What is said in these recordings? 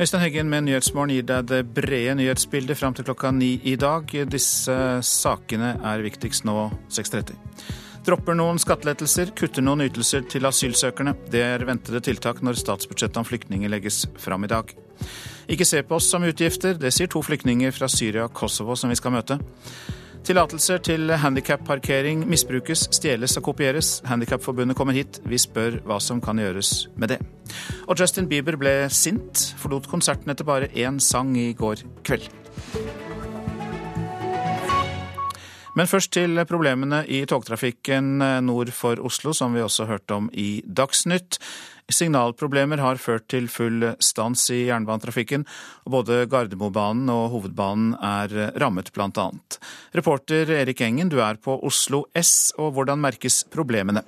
Øystein Heggen med Nyhetsmorgen gir deg det brede nyhetsbildet fram til klokka ni i dag. Disse sakene er viktigst nå 6.30. Dropper noen skattelettelser, kutter noen ytelser til asylsøkerne. Det er ventede tiltak når statsbudsjettet om flyktninger legges fram i dag. Ikke se på oss som utgifter, det sier to flyktninger fra Syria og Kosovo som vi skal møte. Tillatelser til handikapparkering misbrukes, stjeles og kopieres. Handikapforbundet kommer hit. Vi spør hva som kan gjøres med det. Og Justin Bieber ble sint, forlot konserten etter bare én sang i går kveld. Men først til problemene i togtrafikken nord for Oslo, som vi også hørte om i Dagsnytt. Signalproblemer har ført til full stans i jernbanetrafikken, og både Gardermobanen og Hovedbanen er rammet, bl.a. Reporter Erik Engen, du er på Oslo S, og hvordan merkes problemene?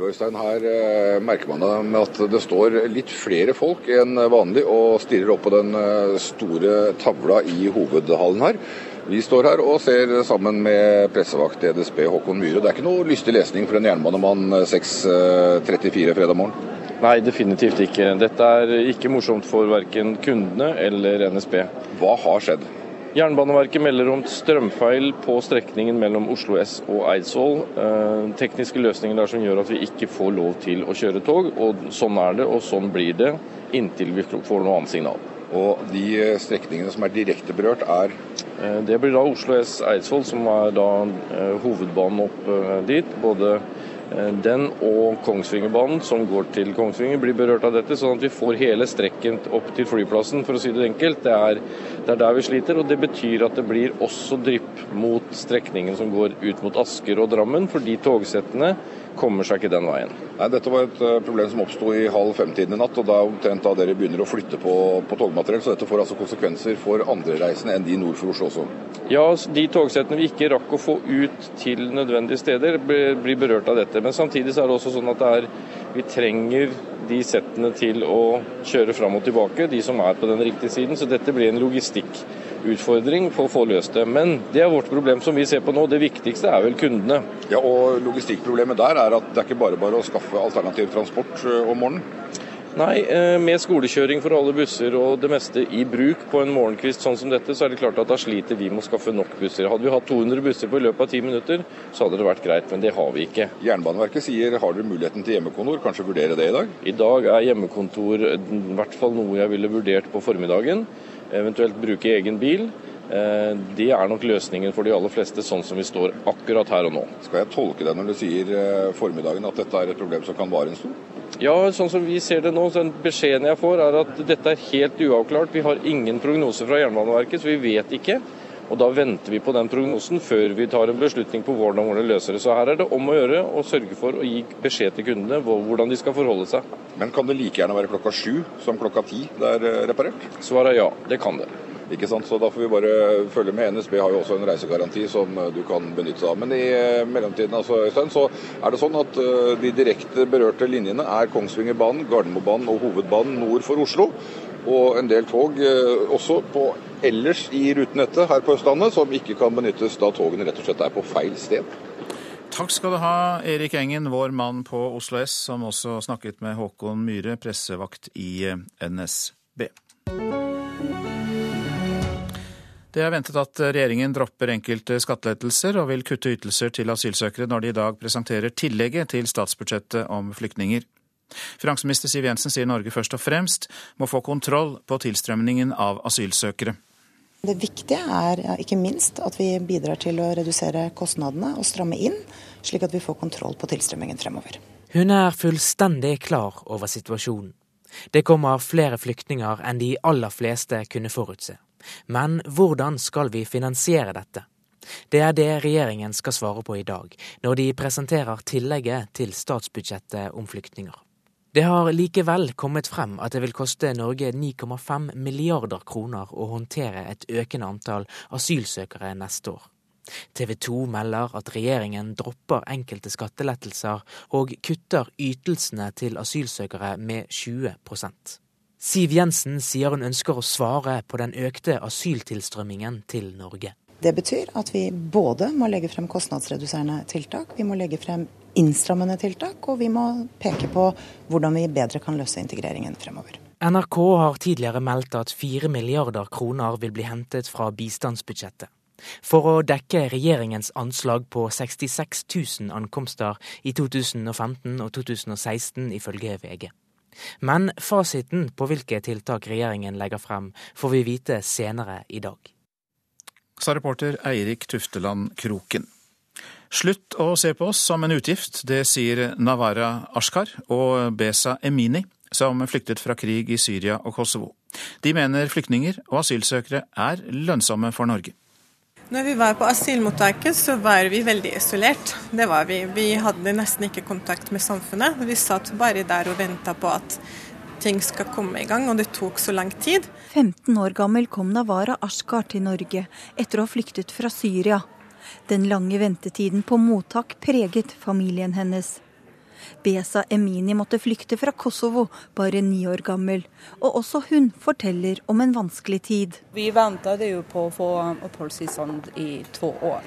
Øystein, her eh, merker man det med at det står litt flere folk enn vanlig og stirrer opp på den eh, store tavla i hovedhallen her. Vi står her og ser sammen med pressevakt i DSB Håkon Myhre. Det er ikke noe lystig lesning for en jernbanemann 6.34 fredag morgen? Nei, definitivt ikke. Dette er ikke morsomt for verken kundene eller NSB. Hva har skjedd? Jernbaneverket melder om strømfeil på strekningen mellom Oslo S og Eidsvoll. Eh, tekniske løsninger der som gjør at vi ikke får lov til å kjøre tog. og Sånn er det, og sånn blir det inntil vi får noe annet signal. Og de eh, strekningene som er direkte berørt, er eh, Det blir da Oslo S Eidsvoll, som er da eh, hovedbanen opp dit. Både den og Kongsvingerbanen, som går til Kongsvinger, blir berørt av dette. Sånn at vi får hele strekken opp til flyplassen, for å si det enkelt. Det er, det er der vi sliter. Og det betyr at det blir også drypp mot strekningen som går ut mot Asker og Drammen, for de togsettene kommer seg ikke den veien. Nei, Dette var et eh, problem som oppsto i halv fem-tiden i natt, og da omtrent da dere begynner å flytte på, på, togmateriell. Så dette får altså konsekvenser for andre reisende enn de nord for Oslo også? Ja, de togsettene vi ikke rakk å få ut til nødvendige steder, blir berørt av dette. Men samtidig så er det også sånn at er, vi trenger de settene til å kjøre fram og tilbake, de som er på den riktige siden. Så dette blir en logistikk utfordring for å få løst det. Men det er vårt problem som vi ser på nå. Det viktigste er vel kundene. Ja, og Logistikkproblemet der er at det er ikke bare bare å skaffe alternativ transport eh, om morgenen? Nei, eh, med skolekjøring for alle busser og det meste i bruk på en morgenkvist sånn som dette, så er det klart at da sliter vi med å skaffe nok busser. Hadde vi hatt 200 busser på i løpet av ti minutter, så hadde det vært greit, men det har vi ikke. Jernbaneverket sier har dere muligheten til hjemmekontor, kanskje vurdere det i dag? I dag er hjemmekontor i hvert fall noe jeg ville vurdert på formiddagen eventuelt bruke egen bil. Eh, det er nok løsningen for de aller fleste, sånn som vi står akkurat her og nå. Skal jeg tolke det når du sier eh, formiddagen at dette er et problem som kan vare en stund? Ja, sånn som vi ser det nå, så den beskjeden jeg får er at dette er helt uavklart. Vi har ingen prognose fra Jernbaneverket, så vi vet ikke. Og Da venter vi på den prognosen før vi tar en beslutning på hvordan det løser det. Så her er det om å gjøre å sørge for å gi beskjed til kundene hvordan de skal forholde seg. Men kan det like gjerne være klokka sju som klokka ti det er eh, reparert? Svaret er ja, det kan det. Ikke sant? Så Da får vi bare følge med. NSB har jo også en reisegaranti som eh, du kan benytte deg av. Men i eh, mellomtiden altså, Øystein, så er det sånn at de direkte berørte linjene er Kongsvingerbanen, Gardermobanen og Hovedbanen nord for Oslo og en del tog eh, også på ellers i rutenettet her på Østlandet, som ikke kan benyttes da togene rett og slett er på feil sted. Takk skal du ha, Erik Engen, vår mann på Oslo S, som også snakket med Håkon Myhre, pressevakt i eh, NSB. Det er ventet at regjeringen dropper enkelte skattelettelser og vil kutte ytelser til asylsøkere når de i dag presenterer tillegget til statsbudsjettet om flyktninger. Finansminister Siv Jensen sier Norge først og fremst må få kontroll på tilstrømningen av asylsøkere. Det viktige er ikke minst at vi bidrar til å redusere kostnadene og stramme inn, slik at vi får kontroll på tilstrømmingen fremover. Hun er fullstendig klar over situasjonen. Det kommer flere flyktninger enn de aller fleste kunne forutse. Men hvordan skal vi finansiere dette? Det er det regjeringen skal svare på i dag, når de presenterer tillegget til statsbudsjettet om flyktninger. Det har likevel kommet frem at det vil koste Norge 9,5 milliarder kroner å håndtere et økende antall asylsøkere neste år. TV 2 melder at regjeringen dropper enkelte skattelettelser og kutter ytelsene til asylsøkere med 20% Siv Jensen sier hun ønsker å svare på den økte asyltilstrømmingen til Norge. Det betyr at vi både må legge frem kostnadsreduserende tiltak, vi må legge frem innstrammende tiltak, og vi må peke på hvordan vi bedre kan løse integreringen fremover. NRK har tidligere meldt at fire milliarder kroner vil bli hentet fra bistandsbudsjettet. For å dekke regjeringens anslag på 66 000 ankomster i 2015 og 2016, ifølge VG. Men fasiten på hvilke tiltak regjeringen legger frem, får vi vite senere i dag. Sa reporter Eirik Tufteland Kroken. Slutt å se på oss som en utgift, det sier Navara Ashkar og Besa Emini, som flyktet fra krig i Syria og Kosovo. De mener flyktninger og asylsøkere er lønnsomme for Norge. Når vi var på asylmottaket, så var vi veldig isolert. Det var vi. Vi hadde nesten ikke kontakt med samfunnet. Vi satt bare der og venta på at ting skal komme i gang, og det tok så lang tid. 15 år gammel kom Navara Ashkar til Norge etter å ha flyktet fra Syria. Den lange ventetiden på mottak preget familien hennes. Besa Emini måtte flykte fra Kosovo, bare ni år gammel. Og også hun forteller om en vanskelig tid. Vi ventet på å få oppholdstilstand i to år.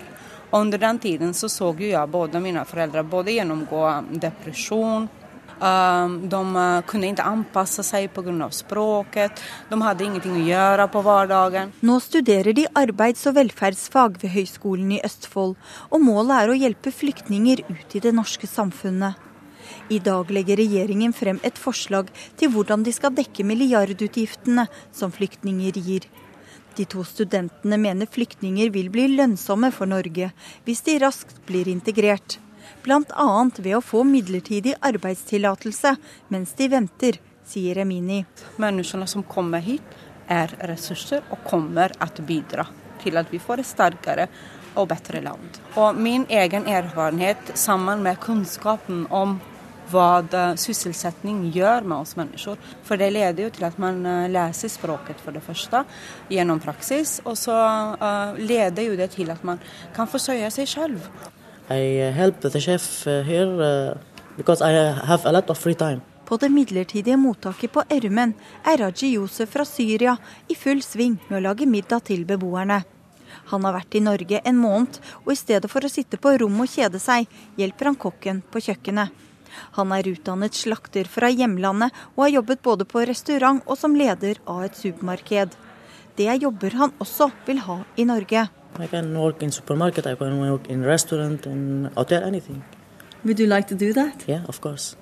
Og under den tiden så så jeg både mine foreldre både gjennomgå depresjon, de uh, kunne ikke anpasse seg pga. språket. De hadde ingenting å gjøre på hverdagen. Nå studerer de arbeids- og velferdsfag ved Høgskolen i Østfold, og målet er å hjelpe flyktninger ut i det norske samfunnet. I dag legger regjeringen frem et forslag til hvordan de skal dekke milliardutgiftene som flyktninger gir. De to studentene mener flyktninger vil bli lønnsomme for Norge hvis de raskt blir integrert bl.a. ved å få midlertidig arbeidstillatelse mens de venter, sier Remini. Menneskene som kommer hit er ressurser og kommer til å bidra til at vi får et sterkere og bedre land. Og min egen erfarenhet sammen med kunnskapen om hva sysselsetting gjør med oss mennesker. For det leder jo til at man eh, leser språket for det første gjennom praksis, og så uh, leder jo det til at man kan forsøke seg selv. I help the chef uh, here uh, because I have a lot. På det midlertidige mottaket på Ermen er Raji Josef fra Syria i full sving med å lage middag til beboerne. Han har vært i Norge en måned, og i stedet for å sitte på rom og kjede seg, hjelper han kokken på kjøkkenet. Han er utdannet slakter fra hjemlandet og har jobbet både på restaurant og som leder av et supermarked. Det er jobber han også vil ha i Norge. I can work in supermarket, I can work in restaurant, in hotel, anything. Would you like to do that? Yeah, of course.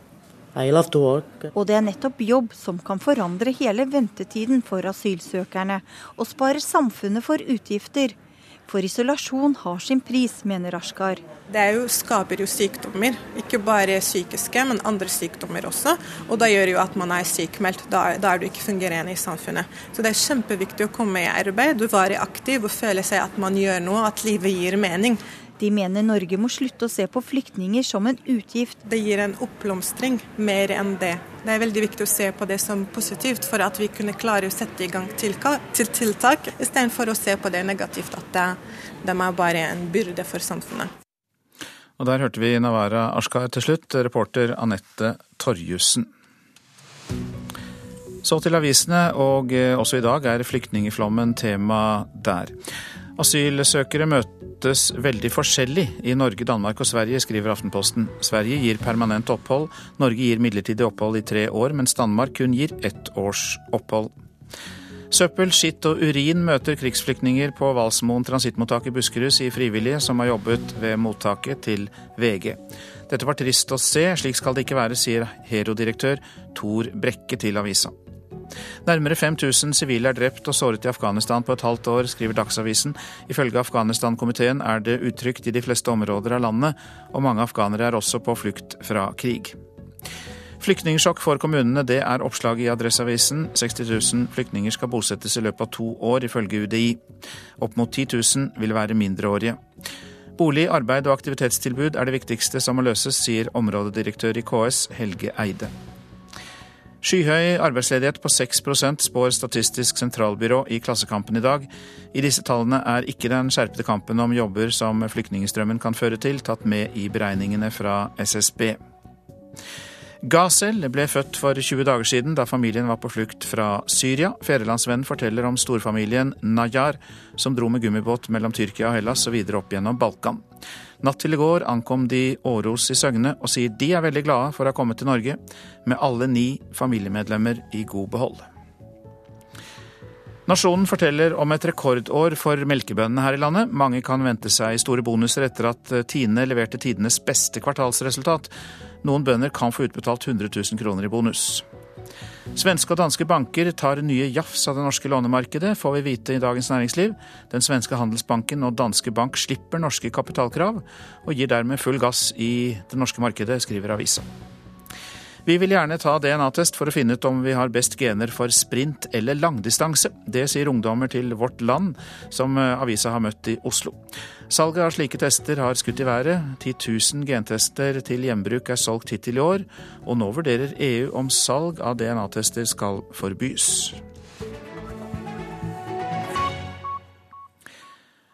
I love to work. Og det er nettopp jobb som kan forandre hele ventetiden for asylsøkerne, og spare samfunnet for utgifter. For isolasjon har sin pris, mener Ashkar. Det jo, skaper jo sykdommer, ikke bare psykiske, men andre sykdommer også. Og da gjør jo at man er sykmeldt. Da, da er du ikke fungerende i samfunnet. Så det er kjempeviktig å komme i arbeid, du være aktiv og føle seg at man gjør noe, at livet gir mening. De mener Norge må slutte å se på flyktninger som en utgift. Det gir en oppblomstring, mer enn det. Det er veldig viktig å se på det som positivt for at vi kunne klare å sette i gang tiltak, til tiltak, istedenfor å se på det negativt, at det, de er bare en byrde for samfunnet. Og Der hørte vi Navara Ashkar til slutt, reporter Anette Torjussen. Så til avisene, og eh, også i dag er flyktningflommen tema der. Asylsøkere møtes veldig forskjellig i Norge, Danmark og Sverige, skriver Aftenposten. Sverige gir permanent opphold, Norge gir midlertidig opphold i tre år, mens Danmark kun gir ett års opphold. Søppel, skitt og urin møter krigsflyktninger på Valsmoen transittmottak i Buskerud, sier frivillige som har jobbet ved mottaket til VG. Dette var trist å se, slik skal det ikke være, sier Hero-direktør Tor Brekke til avisa. Nærmere 5000 sivile er drept og såret i Afghanistan på et halvt år, skriver Dagsavisen. Ifølge Afghanistan-komiteen er det utrygt i de fleste områder av landet, og mange afghanere er også på flukt fra krig. Flyktningsjokk for kommunene, det er oppslaget i Adresseavisen. 60 000 flyktninger skal bosettes i løpet av to år, ifølge UDI. Opp mot 10 000 vil være mindreårige. Bolig, arbeid og aktivitetstilbud er det viktigste som må løses, sier områdedirektør i KS, Helge Eide. Skyhøy arbeidsledighet på 6% spår Statistisk sentralbyrå i Klassekampen i dag. I disse tallene er ikke den skjerpede kampen om jobber som flyktningstrømmen kan føre til, tatt med i beregningene fra SSB. Gazel ble født for 20 dager siden, da familien var på flukt fra Syria. Fedrelandsvennen forteller om storfamilien Nayar, som dro med gummibåt mellom Tyrkia og Hellas og videre opp gjennom Balkan. Natt til i går ankom de Åros i Søgne, og sier de er veldig glade for å ha kommet til Norge, med alle ni familiemedlemmer i god behold. Nasjonen forteller om et rekordår for melkebøndene her i landet. Mange kan vente seg store bonuser etter at Tine leverte tidenes beste kvartalsresultat. Noen bønder kan få utbetalt 100 000 kroner i bonus. Svenske og danske banker tar nye jafs av det norske lånemarkedet, får vi vite i Dagens Næringsliv. Den svenske Handelsbanken og Danske Bank slipper norske kapitalkrav, og gir dermed full gass i det norske markedet, skriver avisa. Vi vil gjerne ta DNA-test for å finne ut om vi har best gener for sprint eller langdistanse. Det sier ungdommer til Vårt Land, som eh, avisa har møtt i Oslo. Salget av slike tester har skutt i været. 10 000 gentester til gjenbruk er solgt hittil i år, og nå vurderer EU om salg av DNA-tester skal forbys.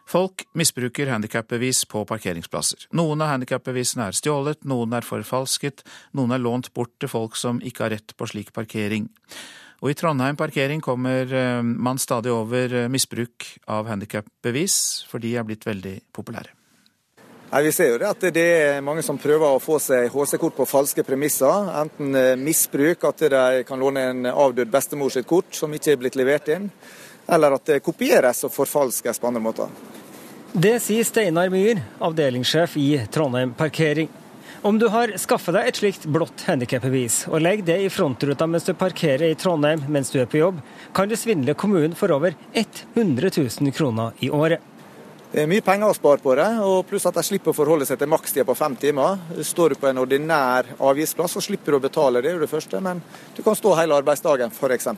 Folk misbruker handikapbevis på parkeringsplasser. Noen av handikapbevisene er stjålet, noen er forfalsket, noen er lånt bort til folk som ikke har rett på slik parkering. Og i Trondheim parkering kommer eh, man stadig over eh, misbruk av handikapbevis, for de er blitt veldig populære. Nei, Vi ser jo det at det er mange som prøver å få seg HC-kort på falske premisser. Enten eh, misbruk, at de kan låne en avdød bestemor sitt kort som ikke er blitt levert inn, eller at det kopieres og forfalskes på andre måter. Det sier Steinar Myhr, avdelingssjef i Trondheim Parkering. Om du har skaffet deg et slikt blått handikapbevis, og legger det i frontruta mens du parkerer i Trondheim mens du er på jobb, kan du svindle kommunen for over 100 000 kroner i året. Det er mye penger å spare på det, og pluss at de slipper å forholde seg til makstida på fem timer. Står du på en ordinær avgiftsplass, så slipper du å betale, det er det første, men du kan stå hele arbeidsdagen f.eks.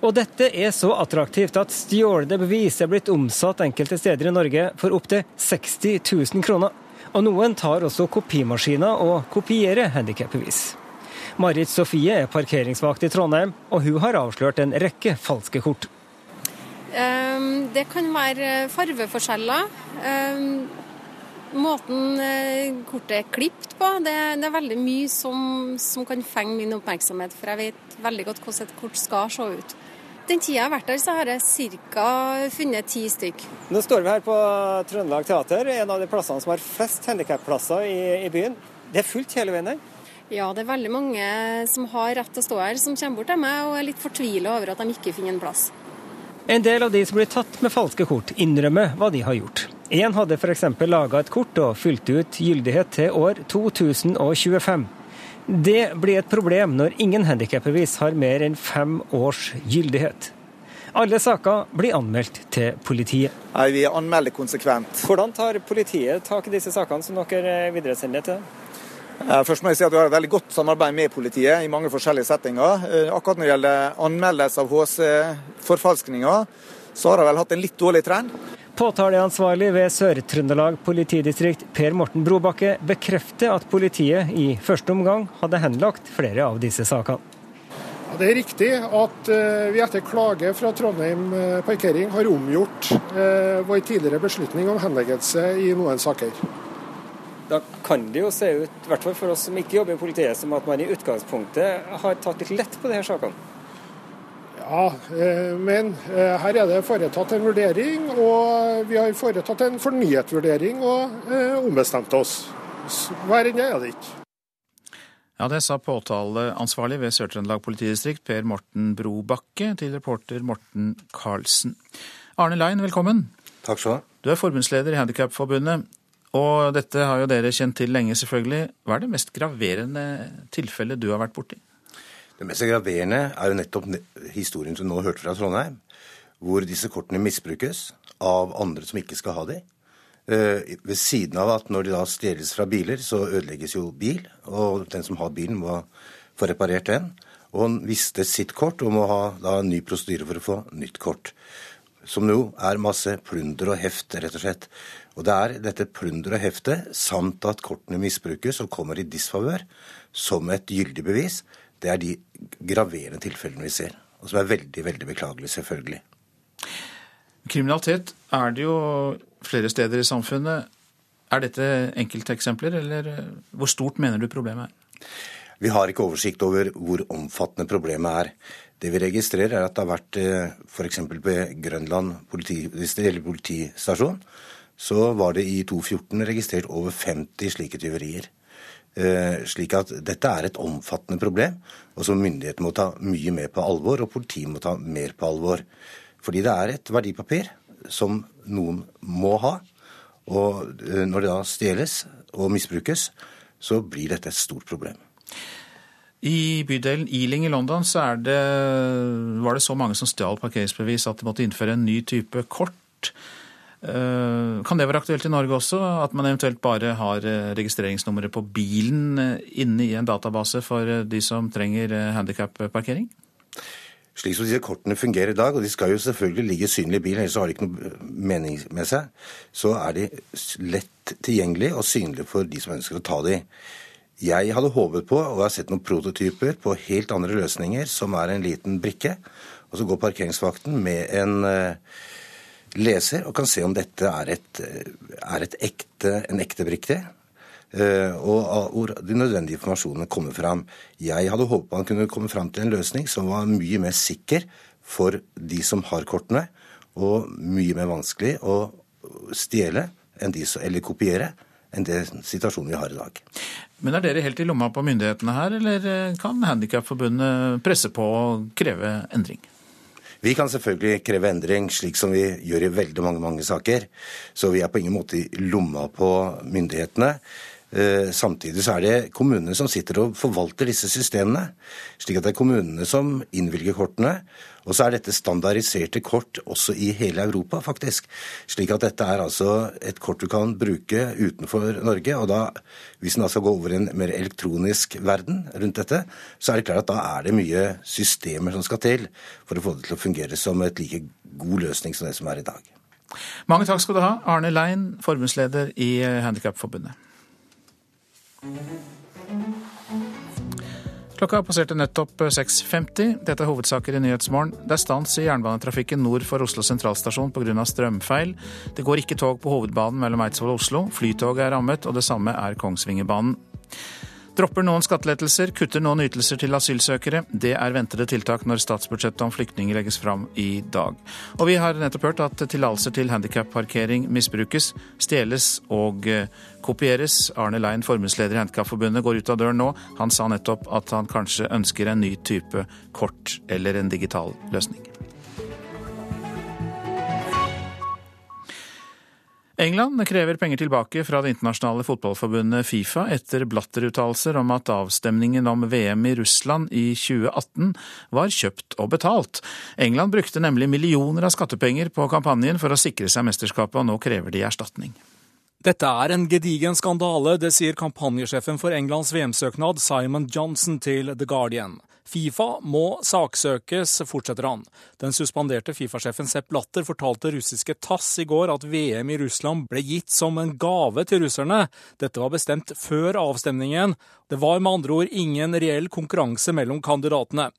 Og dette er så attraktivt at stjålne bevis er blitt omsatt enkelte steder i Norge for opptil 60 000 kroner. Og noen tar også kopimaskiner og kopierer handikapbevis. Marit Sofie er parkeringsvakt i Trondheim, og hun har avslørt en rekke falske kort. Um, det kan være farveforskjeller. Um, måten uh, kortet er klipt på, det, er veldig mye som, som kan fenge min oppmerksomhet. For jeg vet veldig godt hvordan et kort skal se ut. Den tida jeg har vært der, så har jeg ca. funnet ti stykk. Nå står vi her på Trøndelag Teater, en av de plassene som har flest handikapplasser i, i byen. Det er fullt hele veien her? Ja, det er veldig mange som har rett til å stå her, som kommer bort til meg og er litt fortvila over at de ikke finner en plass. En del av de som blir tatt med falske kort, innrømmer hva de har gjort. Én hadde f.eks. laga et kort og fylt ut gyldighet til år 2025. Det blir et problem når ingen handikapbevis har mer enn fem års gyldighet. Alle saker blir anmeldt til politiet. Nei, Vi anmelder konsekvent. Hvordan tar politiet tak i disse sakene som dere videresender til? Først må jeg si at Vi har et veldig godt samarbeid med politiet i mange forskjellige settinger. Eh, akkurat når det gjelder anmeldelse av HC-forfalskninger, så har de vel hatt en litt dårlig trend. Påtaleansvarlig ved Sør-Trøndelag politidistrikt, Per Morten Brobakke, bekrefter at politiet i første omgang hadde henlagt flere av disse sakene. Ja, det er riktig at uh, vi etter klage fra Trondheim uh, parkering har omgjort uh, vår tidligere beslutning om henleggelse i noen saker. Da kan det jo se ut, i hvert fall for oss som ikke jobber i politiet, som at man i utgangspunktet har tatt litt lett på disse sakene. Ja, eh, men eh, her er det foretatt en vurdering, og vi har foretatt en fornyet vurdering og eh, ombestemt oss. Verre enn det er det ikke. Ja, Det sa påtaleansvarlig ved Sør-Trøndelag politidistrikt, Per Morten Brobakke, til reporter Morten Karlsen. Arne Lein, velkommen. Takk skal Du ha. Du er forbundsleder i Handikapforbundet, og dette har jo dere kjent til lenge, selvfølgelig. Hva er det mest graverende tilfellet du har vært borti? Det mest graverende er jo nettopp historien som du nå hørte fra Trondheim, hvor disse kortene misbrukes av andre som ikke skal ha de. Eh, ved siden av at når de da stjeles fra biler, så ødelegges jo bil, og den som har bilen, må få reparert den. Og han visste sitt kort og må ha da en ny prosedyre for å få nytt kort. Som jo er masse plunder og heft, rett og slett. Og det er dette plunder og heftet, samt at kortene misbrukes og kommer i disfavør, som et gyldig bevis, det er de graverende tilfellene vi ser, og som er veldig, veldig beklagelig, selvfølgelig. Kriminalitet er det jo flere steder i samfunnet. Er dette enkelteksempler, eller hvor stort mener du problemet er? Vi har ikke oversikt over hvor omfattende problemet er. Det vi registrerer, er at det har vært f.eks. på Grønland politi, politistasjon, så var det i 2014 registrert over 50 slike tyverier. Slik at dette er et omfattende problem, og som myndighetene må ta mye mer på alvor, og politiet må ta mer på alvor. Fordi det er et verdipapir som noen må ha. Og når det da stjeles og misbrukes, så blir dette et stort problem. I bydelen Ealing i London det, var det så mange som stjal parkeringsbevis at de måtte innføre en ny type kort. Eh, kan det være aktuelt i Norge også, at man eventuelt bare har eh, registreringsnummeret på bilen eh, inne i en database for de som trenger handikapparkering? Slik som disse kortene fungerer i dag, og de skal jo selvfølgelig ligge synlig i bilen, ellers har de ikke noe mening med seg, så er de lett tilgjengelige og synlige for de som ønsker å ta de. Jeg hadde håpet på, og har sett noen prototyper på helt andre løsninger, som er en liten brikke, og så går parkeringsvakten med en leser og kan se om dette er, et, er et ekte, en ekte brikke. Eh, og hvor de nødvendige informasjonene kommer fram. Jeg hadde håpet man kunne komme fram til en løsning som var mye mer sikker for de som har kortene, og mye mer vanskelig å stjele eller kopiere enn det situasjonen vi har i dag. Men er dere helt i lomma på myndighetene her, eller kan Handikapforbundet presse på og kreve endring? Vi kan selvfølgelig kreve endring, slik som vi gjør i veldig mange, mange saker. Så vi er på ingen måte i lomma på myndighetene. Eh, samtidig så er det kommunene som sitter og forvalter disse systemene. Slik at det er kommunene som innvilger kortene. Og så er dette standardiserte kort også i hele Europa, faktisk. Slik at dette er altså et kort du kan bruke utenfor Norge. Og da, hvis en da skal gå over i en mer elektronisk verden rundt dette, så er det klart at da er det mye systemer som skal til for å få det til å fungere som et like god løsning som det som er i dag. Mange takk skal du ha, Arne Lein, forbundsleder i Handikapforbundet. Klokka passerte nettopp 6.50. Dette er hovedsaker i Nyhetsmorgen. Det er stans i jernbanetrafikken nord for Oslo sentralstasjon pga. strømfeil. Det går ikke tog på hovedbanen mellom Eidsvoll og Oslo. Flytoget er rammet, og det samme er Kongsvingerbanen. Dropper noen skattelettelser, kutter noen ytelser til asylsøkere. Det er ventede tiltak når statsbudsjettet om flyktninger legges fram i dag. Og vi har nettopp hørt at tillatelser til handikapparkering misbrukes, stjeles og eh, kopieres. Arne Lein, formuesleder i Handikapforbundet, går ut av døren nå. Han sa nettopp at han kanskje ønsker en ny type kort eller en digital løsning. England krever penger tilbake fra det internasjonale fotballforbundet Fifa etter blatteruttalelser om at avstemningen om VM i Russland i 2018 var kjøpt og betalt. England brukte nemlig millioner av skattepenger på kampanjen for å sikre seg mesterskapet, og nå krever de erstatning. Dette er en gedigen skandale, det sier kampanjesjefen for Englands VM-søknad Simon Johnson til The Guardian. Fifa må saksøkes, fortsetter han. Den suspenderte Fifa-sjefen Sepp Latter fortalte russiske TASS i går at VM i Russland ble gitt som en gave til russerne. Dette var bestemt før avstemningen. Det var med andre ord ingen reell konkurranse mellom kandidatene.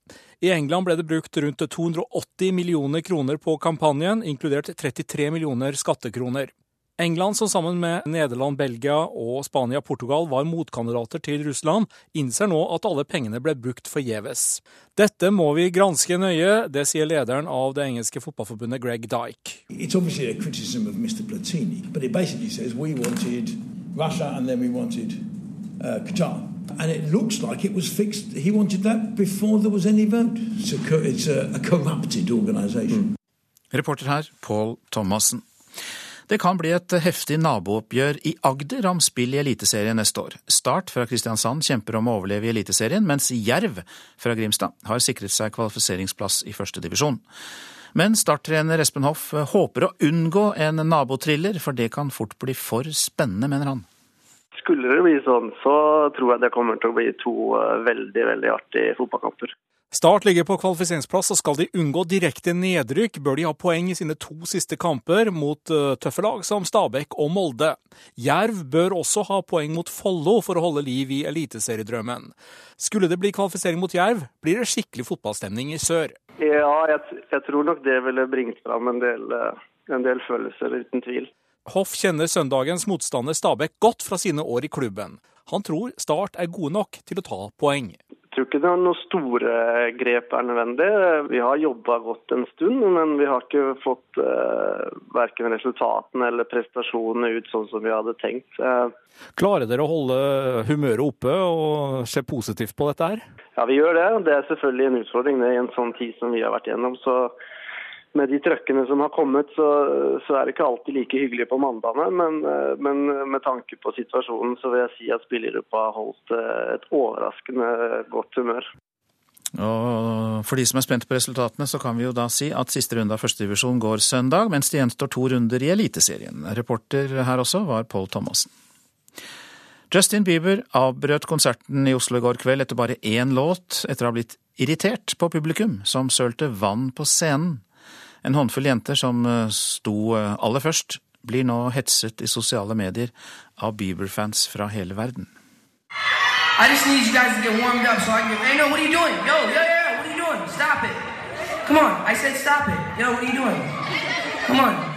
I England ble det brukt rundt 280 millioner kroner på kampanjen, inkludert 33 millioner skattekroner. England, som sammen med Nederland, Belgia og Spania og Portugal var motkandidater til Russland, innser nå at alle pengene ble brukt forgjeves. Dette må vi granske nøye, det sier lederen av det engelske fotballforbundet Greg Dyke. Uh, and it looks like it was fixed. He wanted that before there was any vote. It's it's a, a corrupted organisation. Reporter her, Paul Thomassen. Det kan bli et heftig nabooppgjør i Agder om spill i Eliteserien neste år. Start fra Kristiansand kjemper om å overleve i Eliteserien, mens Jerv fra Grimstad har sikret seg kvalifiseringsplass i førstedivisjon. Men starttrener Espen Hoff håper å unngå en nabotriller, for det kan fort bli for spennende, mener han. Skulle det bli sånn, så tror jeg det kommer til å bli to eh, veldig, veldig artige fotballkamper. Start ligger på kvalifiseringsplass, og skal de unngå direkte nedrykk, bør de ha poeng i sine to siste kamper mot uh, tøffe lag som Stabæk og Molde. Jerv bør også ha poeng mot Follo for å holde liv i eliteseriedrømmen. Skulle det bli kvalifisering mot Jerv, blir det skikkelig fotballstemning i sør. Ja, jeg, jeg tror nok det ville bringt fram en del, eh, en del følelser, uten tvil. Hoff kjenner søndagens motstander Stabæk godt fra sine år i klubben. Han tror Start er gode nok til å ta poeng. Tror ikke det er noen store grep er nødvendig. Vi har jobba godt en stund, men vi har ikke fått uh, verken resultatene eller prestasjonene ut sånn som vi hadde tenkt. Uh, Klarer dere å holde humøret oppe og se positivt på dette her? Ja, vi gjør det. Det er selvfølgelig en utfordring det er i en sånn tid som vi har vært gjennom. så med de trøkkene som har kommet, så, så, er det ikke alltid like hyggelig på mandagene. Men, men, med tanke på situasjonen, så vil jeg si at spillergruppa har holdt eh, et overraskende godt humør. Og For de som er spent på resultatene, så kan vi jo da si at siste runde av førstedivisjon går søndag, mens det gjenstår to runder i Eliteserien. Reporter her også var Pål Thomassen. Justin Bieber avbrøt konserten i Oslo i går kveld etter bare én låt, etter å ha blitt irritert på publikum som sølte vann på scenen. En håndfull jenter som eh, sto eh, aller først, blir nå hetset i sosiale medier av Bieber-fans fra hele verden. I just need you guys to get warmed up so I can. Hey, no, what are you doing? Yo, yo, yo, what are you doing? Stop it! Come on, I said stop it. Yo, what are you doing? Come on.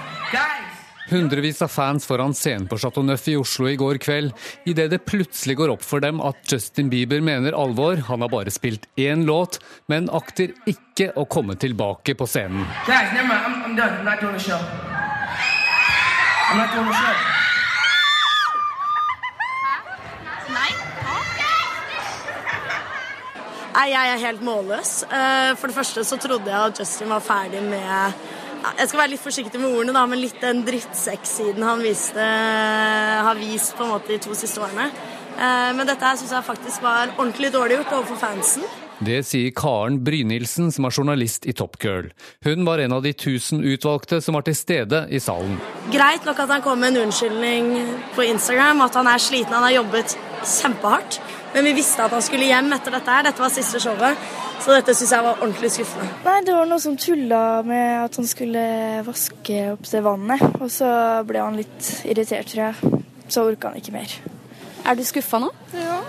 Hundrevis av fans foran scenen på Chateau Neuf i Oslo i går kveld, idet det plutselig går opp for dem at Justin Bieber mener alvor. Han har bare spilt én låt, men akter ikke å komme tilbake på scenen. Guys, Nei, jeg er helt målløs. Eh, for det første så trodde jeg at Justin var ferdig med jeg skal være litt forsiktig med ordene, da, men litt den drittsekk-siden han viste, har vist på en måte de to siste årene. Eh, men dette her syns jeg faktisk var ordentlig dårlig gjort overfor fansen. Det sier Karen Brynildsen, som er journalist i Top Girl. Hun var en av de tusen utvalgte som var til stede i salen. Greit nok at han kom med en unnskyldning på Instagram, at han er sliten, han har jobbet kjempehardt. Men vi visste at han skulle hjem etter dette her. Dette var siste showet. Så dette syns jeg var ordentlig skuffende. Nei, Det var noe som tulla med at han skulle vaske opp det vannet. Og så ble han litt irritert, tror jeg. Så orka han ikke mer. Er du skuffa nå? Ja.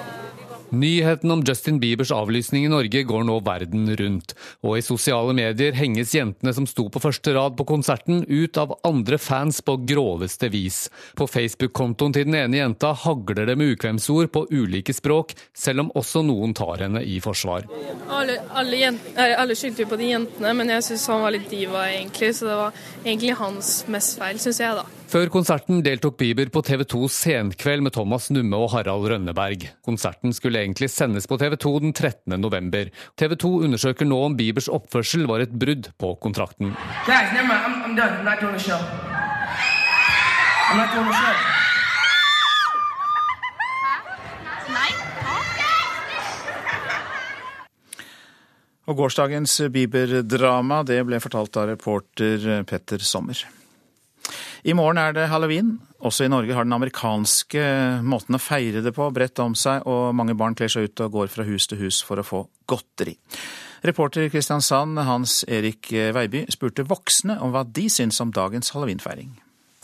Nyheten om Justin Biebers avlysning i Norge går nå verden rundt, og i sosiale medier henges jentene som sto på første rad på konserten, ut av andre fans på groveste vis. På Facebook-kontoen til den ene jenta hagler det med ukvemsord på ulike språk, selv om også noen tar henne i forsvar. Alle, alle, jentene, alle skyldte jo på de jentene, men jeg syns han var litt diva, egentlig, så det var egentlig hans mest feil, syns jeg, da. Før konserten deltok Bieber på TV 2 Senkveld med Thomas Numme og Harald Rønneberg. Konserten skulle egentlig sendes på TV 2 den 13. november. TV 2 undersøker nå om Biebers oppførsel var et brudd på kontrakten. Og gårsdagens Bieber-drama det ble fortalt av reporter Petter Sommer. I morgen er det halloween. Også i Norge har den amerikanske måten å feire det på bredt om seg, og mange barn kler seg ut og går fra hus til hus for å få godteri. Reporter i Kristiansand Hans Erik Veiby spurte voksne om hva de syns om dagens halloweenfeiring.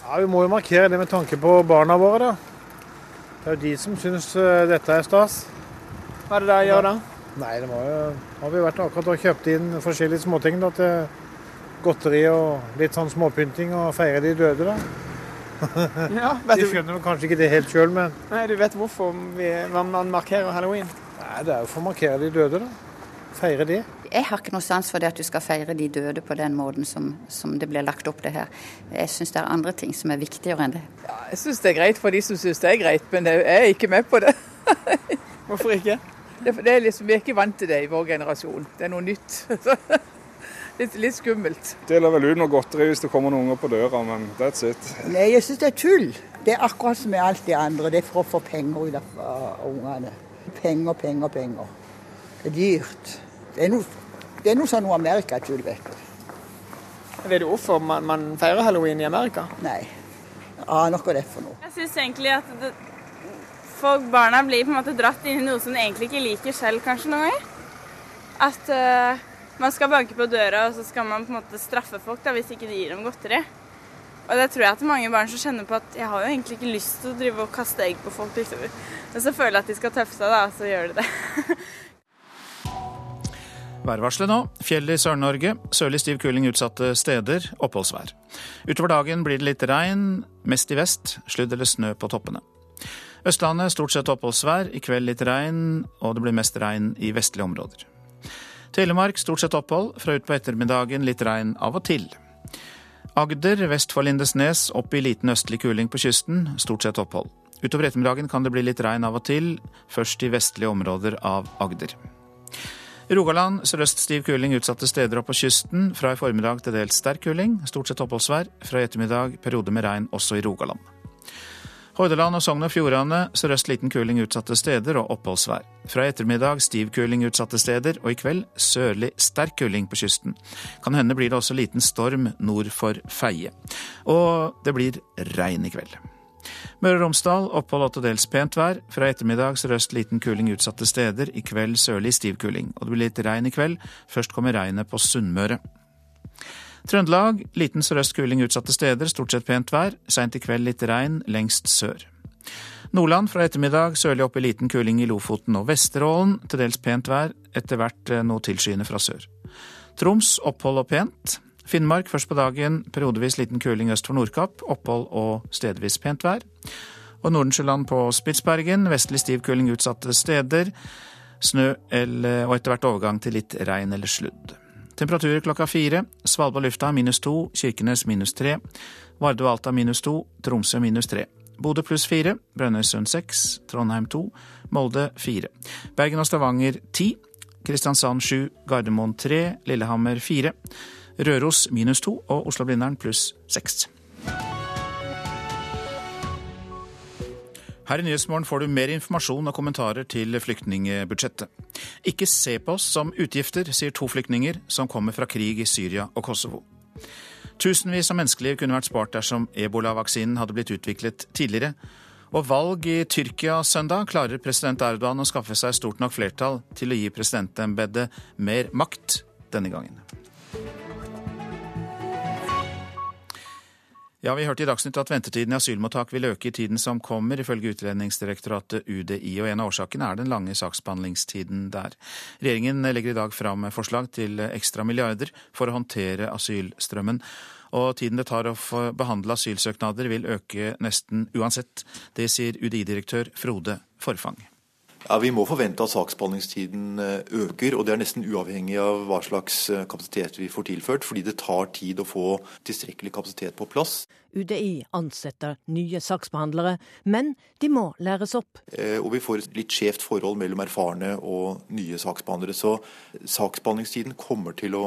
Ja, Vi må jo markere det med tanke på barna våre, da. Det er jo de som syns eh, dette er stas. Hva er det de gjør da? Nei, det må jo, har vi vært akkurat og kjøpt inn forskjellige småting da, til godteri og litt sånn småpynting og feire de døde, da. Ja, de skjønner vel kanskje ikke det helt sjøl, men Nei, Du vet hvorfor vi, man markerer halloween? Nei, Det er jo for å markere de døde, da. Feire de. Jeg har ikke noe sans for det at du skal feire de døde på den måten som, som det blir lagt opp det her. Jeg syns det er andre ting som er viktigere enn det. Ja, jeg syns det er greit for de som syns det er greit, men jeg er ikke med på det. Hvorfor ikke? Det, det er liksom, Vi er ikke vant til det i vår generasjon. Det er noe nytt. litt, litt skummelt. Deler vel ut noe godteri hvis det kommer noen unger på døra, men that's it. Nei, jeg syns det er tull. Det er akkurat som med alt det andre. Det er for å få penger ut av ungene. Penger, penger, penger. Det er dyrt. Det er noe, det er noe sånn Amerika-tull, vet du. Vet du hvorfor man, man, feirer halloween i Amerika? Nei. Aner hva det er for noe. Jeg syns egentlig at det, folk, barna blir på en måte dratt inn i noe som de egentlig ikke liker selv, kanskje noen ganger. At uh, man skal banke på døra, og så skal man på en måte straffe folk da, hvis ikke de gir dem godteri. Og det tror jeg at mange barn som kjenner på at jeg har jo egentlig ikke lyst til å drive og kaste egg på folk. Liksom. Men så føler jeg at de skal tøffe seg, da, så gjør de det. Værvarselet nå. Fjell i Sør-Norge. Sørlig stiv kuling utsatte steder. Oppholdsvær. Utover dagen blir det litt regn, mest i vest. Sludd eller snø på toppene. Østlandet stort sett oppholdsvær, i kveld litt regn, og det blir mest regn i vestlige områder. Telemark stort sett opphold, fra utpå ettermiddagen litt regn av og til. Agder vest for Lindesnes opp i liten østlig kuling på kysten, stort sett opphold. Utover ettermiddagen kan det bli litt regn av og til, først i vestlige områder av Agder. Rogaland sørøst stiv kuling utsatte steder opp på kysten. Fra i formiddag til dels sterk kuling, stort sett oppholdsvær. Fra i ettermiddag perioder med regn også i Rogaland. Hordaland og Sogn og Fjordane sørøst liten kuling utsatte steder og oppholdsvær. Fra i ettermiddag stiv kuling utsatte steder, og i kveld sørlig sterk kuling på kysten. Kan hende blir det også liten storm nord for Feie. Og det blir regn i kveld. Møre og Romsdal opphold og dels pent vær. Fra ettermiddag sørøst liten kuling utsatte steder. I kveld sørlig stiv kuling. Og det blir litt regn i kveld. Først kommer regnet på Sunnmøre. Trøndelag liten sørøst kuling utsatte steder, stort sett pent vær. Seint i kveld litt regn lengst sør. Nordland fra ettermiddag sørlig opp i liten kuling i Lofoten og Vesterålen. Til dels pent vær, etter hvert eh, noe tilskyende fra sør. Troms opphold og pent. Finnmark først på dagen periodevis liten kuling øst for Nordkapp. Opphold og stedvis pent vær. Og Nordensjøland på Spitsbergen vestlig stiv kuling utsatte steder. Snø eller, og etter hvert overgang til litt regn eller sludd. Temperaturer klokka fire. Svalbard lufthavn minus to. Kirkenes minus tre. Vardø og Alta minus to. Tromsø minus tre. Bodø pluss fire. Brønnøysund seks. Trondheim to. Molde fire. Bergen og Stavanger ti. Kristiansand sju. Gardermoen tre. Lillehammer fire. Røros minus to og Oslo-Blindern pluss seks. Her i Nyhetsmorgen får du mer informasjon og kommentarer til flyktningebudsjettet. Ikke se på oss som utgifter, sier to flyktninger som kommer fra krig i Syria og Kosovo. Tusenvis av menneskeliv kunne vært spart dersom ebolavaksinen hadde blitt utviklet tidligere. Og valg i Tyrkia søndag klarer president Erdogan å skaffe seg stort nok flertall til å gi presidentembedet mer makt denne gangen. Ja, Vi hørte i Dagsnytt at ventetiden i asylmottak vil øke i tiden som kommer, ifølge Utlendingsdirektoratet UDI. og En av årsakene er den lange saksbehandlingstiden der. Regjeringen legger i dag fram forslag til ekstra milliarder for å håndtere asylstrømmen. Og tiden det tar å behandle asylsøknader vil øke nesten uansett. Det sier UDI-direktør Frode Forfang. Ja, Vi må forvente at saksbehandlingstiden eh, øker, og det er nesten uavhengig av hva slags eh, kapasitet vi får tilført, fordi det tar tid å få tilstrekkelig kapasitet på plass. UDI ansetter nye saksbehandlere, men de må læres opp. Eh, og vi får et litt skjevt forhold mellom erfarne og nye saksbehandlere. Så saksbehandlingstiden kommer til å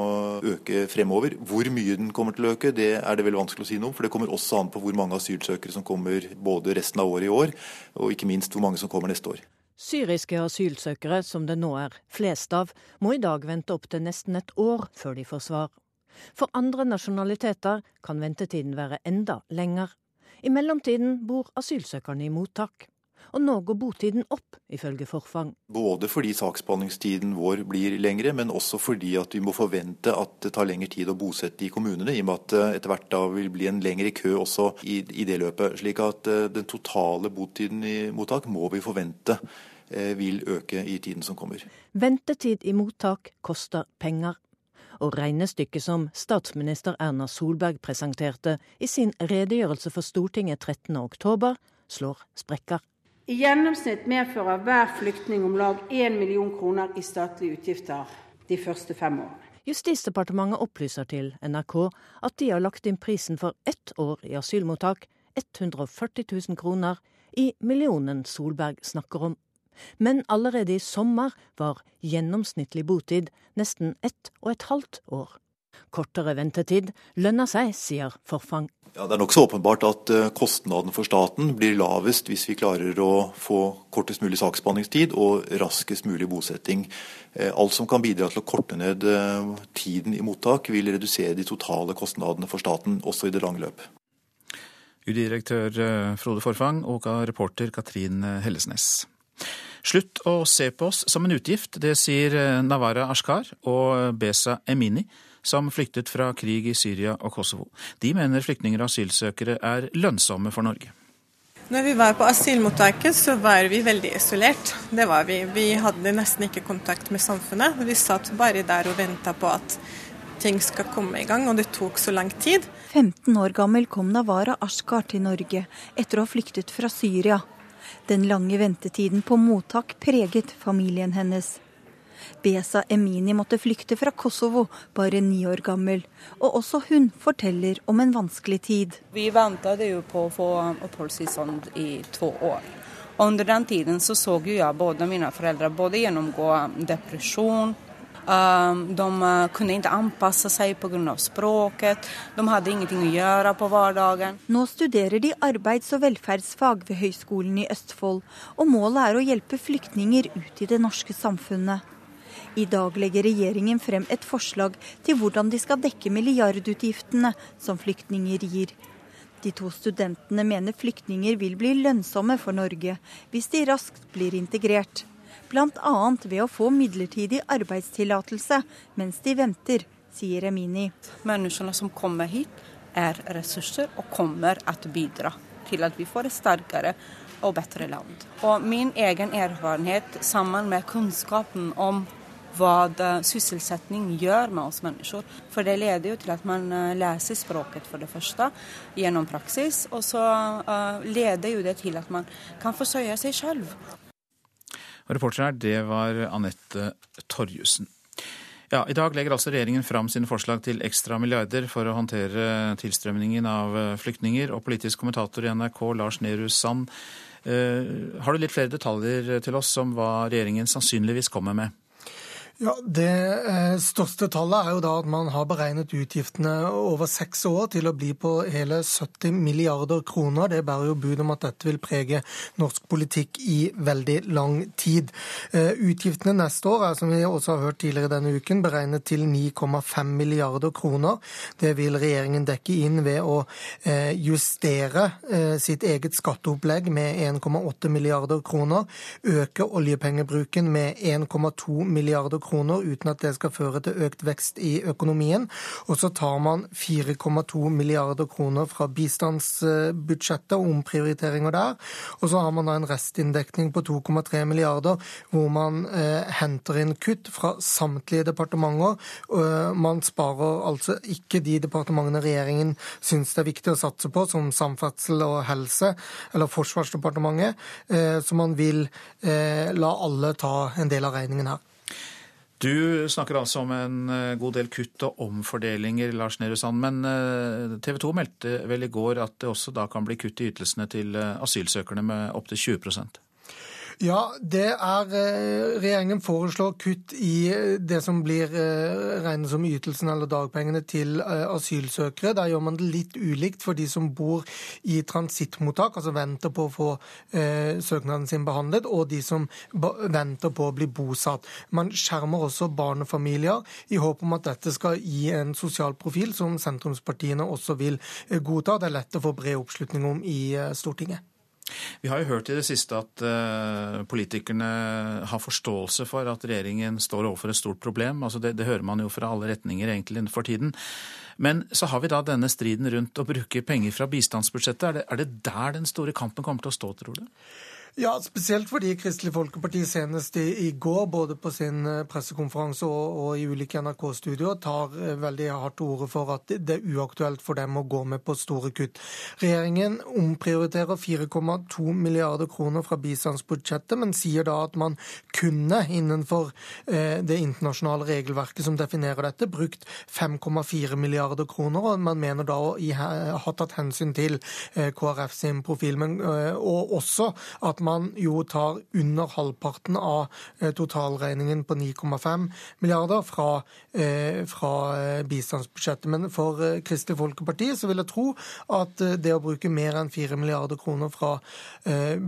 øke fremover. Hvor mye den kommer til å øke, det er det vel vanskelig å si noe om. For det kommer også an på hvor mange asylsøkere som kommer både resten av året i år, og ikke minst hvor mange som kommer neste år. Syriske asylsøkere, som det nå er flest av, må i dag vente opptil nesten et år før de får svar. For andre nasjonaliteter kan ventetiden være enda lenger. I mellomtiden bor asylsøkerne i mottak. Og nå går botiden opp, ifølge Forfang. Både fordi saksbehandlingstiden vår blir lengre, men også fordi at vi må forvente at det tar lengre tid å bosette i kommunene, i og med at det etter hvert da vil bli en lengre kø også i, i det løpet. Slik at eh, den totale botiden i mottak må vi forvente eh, vil øke i tiden som kommer. Ventetid i mottak koster penger. Og regnestykket som statsminister Erna Solberg presenterte i sin redegjørelse for Stortinget 13.10, slår sprekker. I gjennomsnitt medfører hver flyktning om lag 1 million kroner i statlige utgifter de første fem årene. Justisdepartementet opplyser til NRK at de har lagt inn prisen for ett år i asylmottak, 140 000 kroner, i millionen Solberg snakker om. Men allerede i sommer var gjennomsnittlig botid nesten ett og et halvt år. Kortere ventetid lønner seg, sier Forfang. Ja, Det er nokså åpenbart at eh, kostnaden for staten blir lavest hvis vi klarer å få kortest mulig saksbehandlingstid og raskest mulig bosetting. Eh, alt som kan bidra til å korte ned eh, tiden i mottak, vil redusere de totale kostnadene for staten, også i det lange løp. UDI-direktør Frode Forfang og reporter Katrin Hellesnes. Slutt å se på oss som en utgift, det sier Navara Ashkar og Besa Emini, som flyktet fra krig i Syria og Kosovo. De mener flyktninger og asylsøkere er lønnsomme for Norge. Når vi var på asylmottaket, så var vi veldig isolert. Det var vi. Vi hadde nesten ikke kontakt med samfunnet. Vi satt bare der og venta på at ting skal komme i gang, og det tok så lang tid. 15 år gammel kom Navara Ashkar til Norge etter å ha flyktet fra Syria. Den lange ventetiden på mottak preget familien hennes. Besa Emini måtte flykte fra Kosovo, bare ni år gammel. Og også hun forteller om en vanskelig tid. Vi ventet jo på å få oppholdstilstand i to år. Og under den tiden så så jeg både mine foreldre både gjennomgå depresjon, Um, de uh, kunne ikke anpasse seg pga. språket. De hadde ingenting å gjøre på hverdagen. Nå studerer de arbeids- og velferdsfag ved Høgskolen i Østfold, og målet er å hjelpe flyktninger ut i det norske samfunnet. I dag legger regjeringen frem et forslag til hvordan de skal dekke milliardutgiftene som flyktninger gir. De to studentene mener flyktninger vil bli lønnsomme for Norge hvis de raskt blir integrert bl.a. ved å få midlertidig arbeidstillatelse mens de venter, sier Emini. Menneskene som kommer hit er ressurser og kommer til å bidra til at vi får et sterkere og bedre land. Og min egen erfaring sammen med kunnskapen om hva sysselsetting gjør med oss mennesker. For det leder jo til at man eh, leser språket for det første gjennom praksis, og så uh, leder jo det til at man kan forsøye seg. Og reporter her, det var Anette Torjussen. Ja, I dag legger altså regjeringen fram sine forslag til ekstra milliarder for å håndtere tilstrømningen av flyktninger. Og politisk kommentator i NRK, Lars Nehru Sand, eh, har du litt flere detaljer til oss om hva regjeringen sannsynligvis kommer med? Ja, Det eh, største tallet er jo da at man har beregnet utgiftene over seks år til å bli på hele 70 milliarder kroner. Det bærer jo bud om at dette vil prege norsk politikk i veldig lang tid. Eh, utgiftene neste år er, som vi også har hørt tidligere denne uken, beregnet til 9,5 milliarder kroner. Det vil regjeringen dekke inn ved å eh, justere sitt eget skatteopplegg med 1,8 milliarder kroner, øke oljepengebruken med 1,2 milliarder kroner kroner uten at det skal føre til økt vekst i økonomien. Og så tar man 4,2 milliarder kroner fra bistandsbudsjettet og omprioriteringer der. Og så har man da en restinndekning på 2,3 milliarder hvor man eh, henter inn kutt fra samtlige departementer. Uh, man sparer altså ikke de departementene regjeringen syns det er viktig å satse på, som samferdsel og helse, eller Forsvarsdepartementet. Uh, så man vil uh, la alle ta en del av regningen her. Du snakker altså om en eh, god del kutt og omfordelinger, Lars Nehru Sand. Men eh, TV 2 meldte vel i går at det også da kan bli kutt i ytelsene til eh, asylsøkerne med opptil 20 ja, det er eh, Regjeringen foreslår kutt i eh, det som blir eh, regnet som ytelsen eller dagpengene til asylsøkere. Der gjør man det litt ulikt for de som bor i transittmottak, altså venter på å få søknaden sin behandlet, og de som venter på å bli bosatt. Man skjermer også barnefamilier i håp om at dette skal gi en sosial profil som sentrumspartiene også vil godta. Det er lett å få bred oppslutning om i Stortinget. Vi har jo hørt i det siste at uh, politikerne har forståelse for at regjeringen står overfor et stort problem. Altså det, det, hører man jo fra alle retninger egentlig for tiden. Men så har vi da denne striden rundt å bruke penger fra bistandsbudsjettet. Er det, er det der den store kampen kommer til å stå, tror du? Ja, spesielt fordi Kristelig Folkeparti senest i, i går, både på sin eh, pressekonferanse og, og i ulike NRK-studioer, tar eh, veldig hardt ordet for at det er uaktuelt for dem å gå med på store kutt. Regjeringen omprioriterer 4,2 milliarder kroner fra bistandsbudsjettet, men sier da at man kunne innenfor eh, det internasjonale regelverket som definerer dette, brukt 5,4 milliarder kroner, og man mener da å ha tatt hensyn til eh, KrF sin profil, men, eh, og også at man jo tar under halvparten av eh, totalregningen på 9,5 milliarder fra, eh, fra eh, bistandsbudsjettet. Men for Kristelig Folkeparti så vil jeg tro at det å bruke mer enn 4 milliarder kroner fra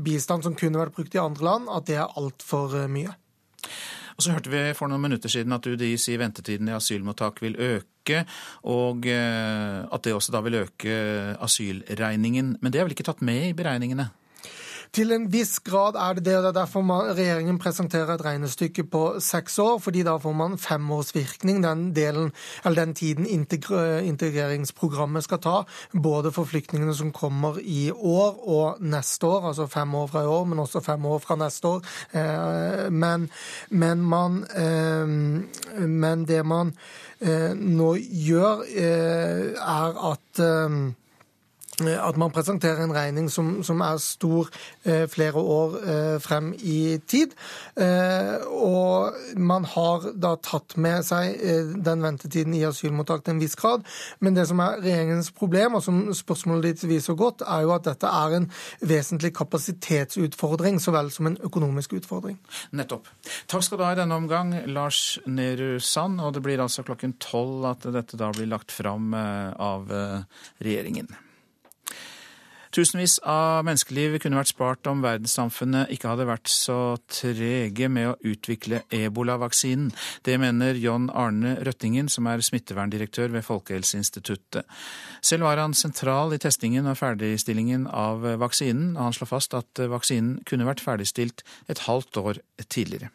bistand som kunne vært brukt i andre land, at det er altfor mye. Og så hørte vi for noen minutter siden at UDI sier ventetiden i asylmottak vil øke, og at det også da vil øke asylregningen. Men det er vel ikke tatt med i beregningene? Til en viss grad er det det, og det er derfor regjeringen presenterer et regnestykke på seks år. fordi da får man femårsvirkning, den, delen, eller den tiden integreringsprogrammet skal ta. Både for flyktningene som kommer i år og neste år, altså fem år fra i år, men også fem år fra neste år. Eh, men, men, man, eh, men det man eh, nå gjør, er at at man presenterer en regning som, som er stor eh, flere år eh, frem i tid. Eh, og man har da tatt med seg eh, den ventetiden i asylmottak til en viss grad. Men det som er regjeringens problem, og som spørsmålet ditt viser godt, er jo at dette er en vesentlig kapasitetsutfordring så vel som en økonomisk utfordring. Nettopp. Takk skal du ha i denne omgang, Lars Nehru Sand. Og det blir altså klokken tolv at dette da blir lagt fram eh, av regjeringen. Tusenvis av menneskeliv kunne vært spart om verdenssamfunnet ikke hadde vært så trege med å utvikle ebolavaksinen. Det mener John Arne Røttingen, som er smitteverndirektør ved Folkehelseinstituttet. Selv var han sentral i testingen og ferdigstillingen av vaksinen, og han slår fast at vaksinen kunne vært ferdigstilt et halvt år tidligere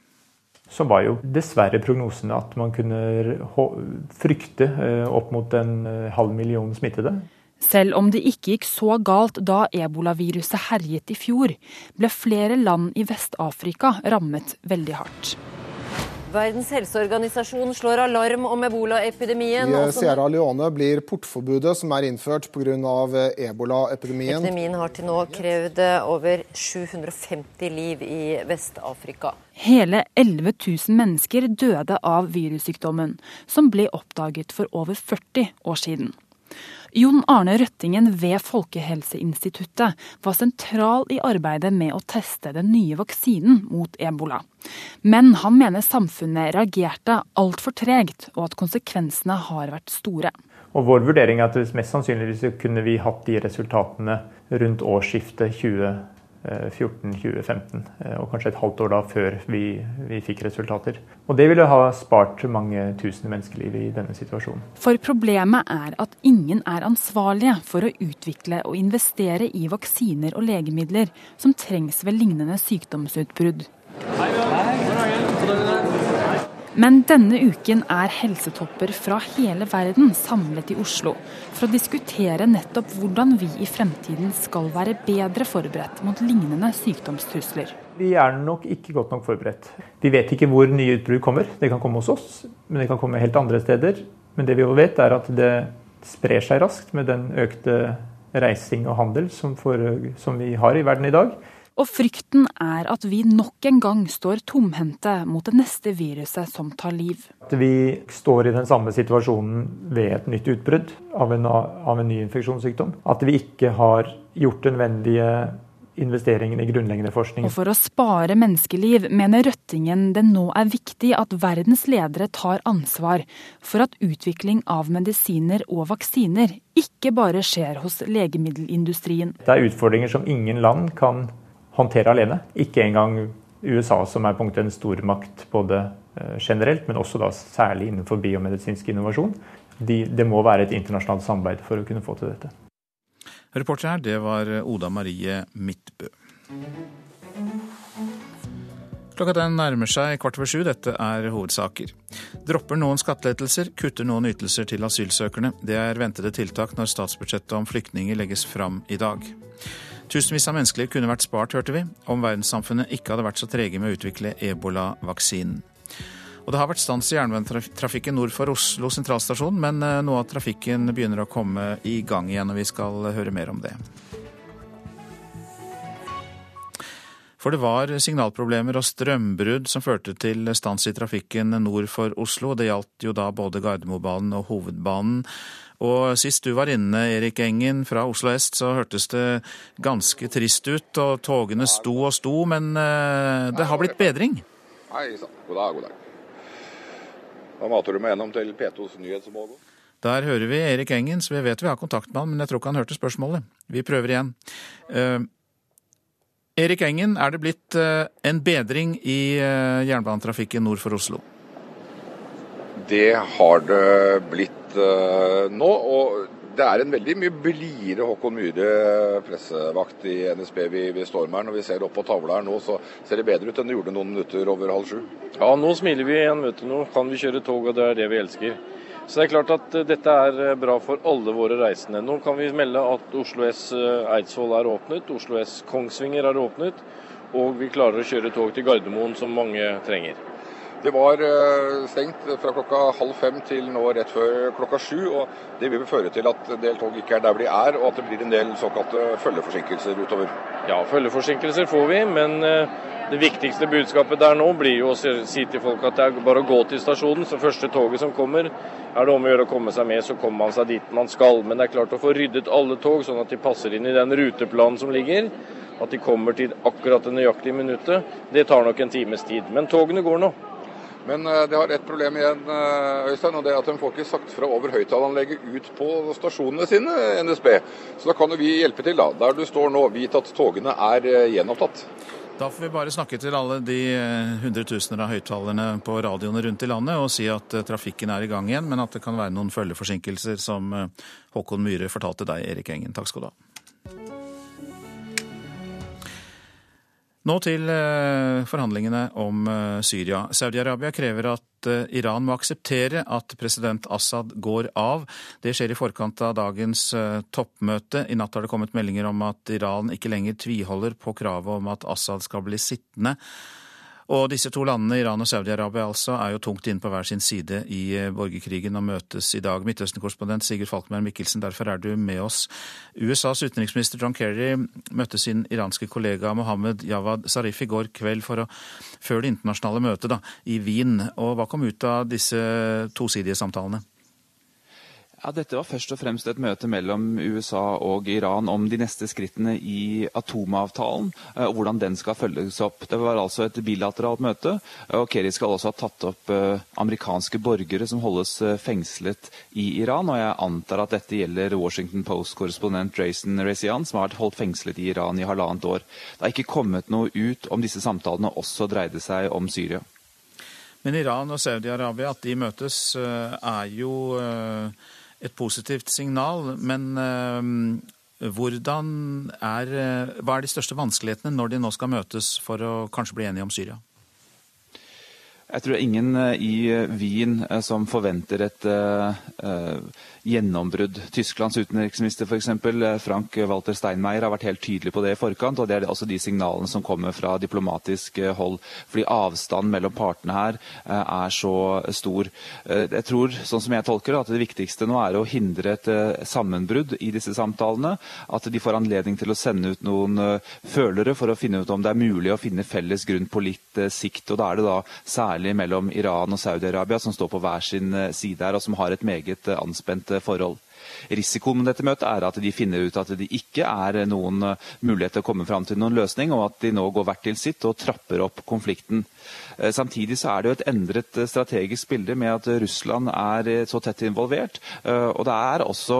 så var jo dessverre prognosene at man kunne frykte eh, opp mot en eh, halv million smittede. Selv om det ikke gikk så galt da ebolaviruset herjet i fjor, ble flere land i Vest-Afrika rammet veldig hardt. Verdens helseorganisasjon slår alarm om ebolaepidemien. I Sierra Leone blir portforbudet som er innført pga. ebolaepidemien. Epidemien har til nå krevd over 750 liv i Vest-Afrika. Hele 11 000 mennesker døde av virussykdommen, som ble oppdaget for over 40 år siden. Jon Arne Røttingen ved Folkehelseinstituttet var sentral i arbeidet med å teste den nye vaksinen mot ebola. Men han mener samfunnet reagerte altfor tregt, og at konsekvensene har vært store. Og Vår vurdering er at mest sannsynligvis kunne vi hatt de resultatene rundt årsskiftet 2020. 2014-2015, eh, og kanskje et halvt år da før vi, vi, fikk resultater. Og Det ville ha spart mange tusen menneskeliv i denne situasjonen. For problemet er at ingen er ansvarlige for å utvikle og investere i vaksiner og legemidler som trengs ved lignende sykdomsutbrudd. Hei, Hei, men denne uken er helsetopper fra hele verden samlet i Oslo for å diskutere nettopp hvordan vi i fremtiden skal være bedre forberedt mot lignende sykdomstrusler. Vi er nok ikke godt nok forberedt. Vi vet ikke hvor nye utbrudd kommer. Det kan komme hos oss, men det kan komme helt andre steder. Men det vi jo vet, er at det sprer seg raskt med den økte reising og handel som, for, som vi har i verden i dag. Og frykten er at vi nok en gang står tomhendte mot det neste viruset som tar liv. Vi står i den samme situasjonen ved et nytt utbrudd av en, av en ny infeksjonssykdom. At vi ikke har gjort nødvendige investeringen i grunnleggende forskning. Og For å spare menneskeliv mener Røttingen det nå er viktig at verdens ledere tar ansvar for at utvikling av medisiner og vaksiner ikke bare skjer hos legemiddelindustrien. Det er utfordringer som ingen land kan håndtere alene. Ikke engang USA, som er punkt en stormakt både eh, generelt, men også da særlig innenfor biomedisinsk innovasjon. De, det må være et internasjonalt samarbeid for å kunne få til dette. Reporter her, det var Oda Marie Midtbø. Klokka den nærmer seg kvart over sju. Dette er hovedsaker. Dropper noen skattelettelser, kutter noen ytelser til asylsøkerne. Det er ventede tiltak når statsbudsjettet om flyktninger legges fram i dag. Tusenvis av menneskeliv kunne vært spart, hørte vi, om verdenssamfunnet ikke hadde vært så trege med å utvikle ebolavaksinen. Og det har vært stans i jernbanetrafikken nord for Oslo sentralstasjon, men eh, noe av trafikken begynner å komme i gang igjen, og vi skal høre mer om det. For det var signalproblemer og strømbrudd som førte til stans i trafikken nord for Oslo. Det gjaldt jo da både Gardermobanen og Hovedbanen. Og sist du var inne, Erik Engen fra Oslo øst, så hørtes det ganske trist ut. Og togene sto og sto, men eh, det har blitt bedring? Hei sann. God dag, god dag. Da mater du meg gjennom til P2s nyhetsmål. Der hører vi Erik Engen, så vi vet vi har kontakt med han, men jeg tror ikke han hørte spørsmålet. Vi prøver igjen. Uh, Erik Engen, er det blitt uh, en bedring i uh, jernbanetrafikken nord for Oslo? Det har det blitt uh, nå. og det er en veldig mye blidere Håkon Myhre, pressevakt i NSB, vi, vi står med her. Når vi ser opp på tavla her nå, så ser det bedre ut enn det gjorde noen minutter over halv sju. Ja, nå smiler vi igjen. vet du. Nå kan vi kjøre tog, og det er det vi elsker. Så det er klart at uh, dette er bra for alle våre reisende. Nå kan vi melde at Oslo S Eidsvoll er åpnet, Oslo S Kongsvinger er åpnet, og vi klarer å kjøre tog til Gardermoen, som mange trenger. Det var eh, stengt fra klokka halv fem til nå rett før klokka sju. og Det vil føre til at en del tog ikke er der de er, og at det blir en del såkalte følgeforsinkelser utover. Ja, følgeforsinkelser får vi, men eh, det viktigste budskapet der nå blir jo å si til folk at det er bare å gå til stasjonen. Så første toget som kommer, er det om å gjøre å komme seg med, så kommer man seg dit man skal. Men det er klart å få ryddet alle tog, sånn at de passer inn i den ruteplanen som ligger. At de kommer til akkurat det nøyaktige minuttet. Det tar nok en times tid. Men togene går nå. Men eh, det har ett problem igjen, eh, Øystein, og det er at de får ikke sagt fra over høyttaleranlegget ut på stasjonene sine, NSB. Så da kan jo vi hjelpe til, da. Der du står nå, vit at togene er eh, gjenopptatt. Da får vi bare snakke til alle de hundretusener av høyttalerne på radioene rundt i landet og si at trafikken er i gang igjen, men at det kan være noen følgeforsinkelser, som Håkon Myhre fortalte deg, Erik Engen. Takk skal du ha. Nå til eh, forhandlingene om eh, Syria. Saudi-Arabia krever at eh, Iran må akseptere at president Assad går av. Det skjer i forkant av dagens toppmøte. I natt har det kommet meldinger om at Iran ikke lenger tviholder på kravet om at Assad skal bli sittende. Og disse to landene, Iran og Saudi-Arabia, altså, er jo tungt inne på hver sin side i eh, borgerkrigen og møtes i dag. Midtøsten-korrespondent Sigurd Falkmer Mikkelsen, derfor er du med oss. USAs utenriksminister John Kerry møtte sin iranske kollega Mohammed Jawad Zarif i går kveld for å, før det internasjonale møtet i Wien. Og hva kom ut av disse tosidige samtalene? Ja, Dette var først og fremst et møte mellom USA og Iran om de neste skrittene i atomavtalen, eh, og hvordan den skal følges opp. Det var altså et bilateralt møte, og Kerry skal også ha tatt opp eh, amerikanske borgere som holdes eh, fengslet i Iran. og Jeg antar at dette gjelder Washington Post-korrespondent Jason Rezian, som har vært holdt fengslet i Iran i halvannet år. Det har ikke kommet noe ut om disse samtalene også dreide seg om Syria. Men Iran og Saudi-Arabia, at de møtes, er jo et positivt signal. Men uh, hvordan er, uh, hva er de største vanskelighetene når de nå skal møtes for å kanskje bli enige om Syria? Jeg tror ingen eh, i Wien som forventer et uh, gjennombrudd. Tysklands utenriksminister f.eks. Eh, Frank Walter Steinmeier har vært helt tydelig på det i forkant. og Det er også de signalene som kommer fra diplomatisk eh, hold. Fordi avstanden mellom partene her eh, er så stor. Jeg tror, sånn som jeg tolker det, at det viktigste nå er å hindre et sammenbrudd i disse samtalene. At de får anledning til å sende ut noen følere for å finne ut om det er mulig å finne felles grunn på litt sikt. og Da er det da særlig mellom Iran og Saudi-Arabia som står på hver sin side her, og som har et meget anspent forhold. Risikoen med dette møtet er at de finner ut at det ikke er noen mulighet til å komme fram til noen løsning, og at de nå går hvert til sitt og trapper opp konflikten. Eh, samtidig så er det jo et endret eh, strategisk bilde med at Russland er eh, så tett involvert. Og det er også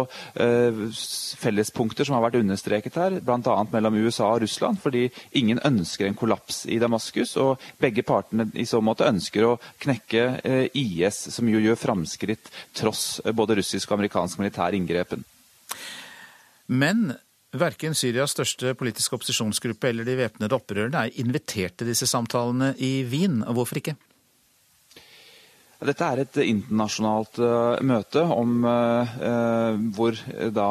fellespunkter som har vært understreket her, bl.a. mellom USA og Russland. Fordi ingen ønsker en kollaps i Damaskus, og begge partene i så måte ønsker å knekke IS, som jo gjør framskritt tross både russisk og amerikansk militær inngrepen. Men Verken Syrias største politiske opposisjonsgruppe eller de væpnede opprørerne er invitert til disse samtalene i Wien. Hvorfor ikke? Dette er et internasjonalt uh, møte om, uh, hvor da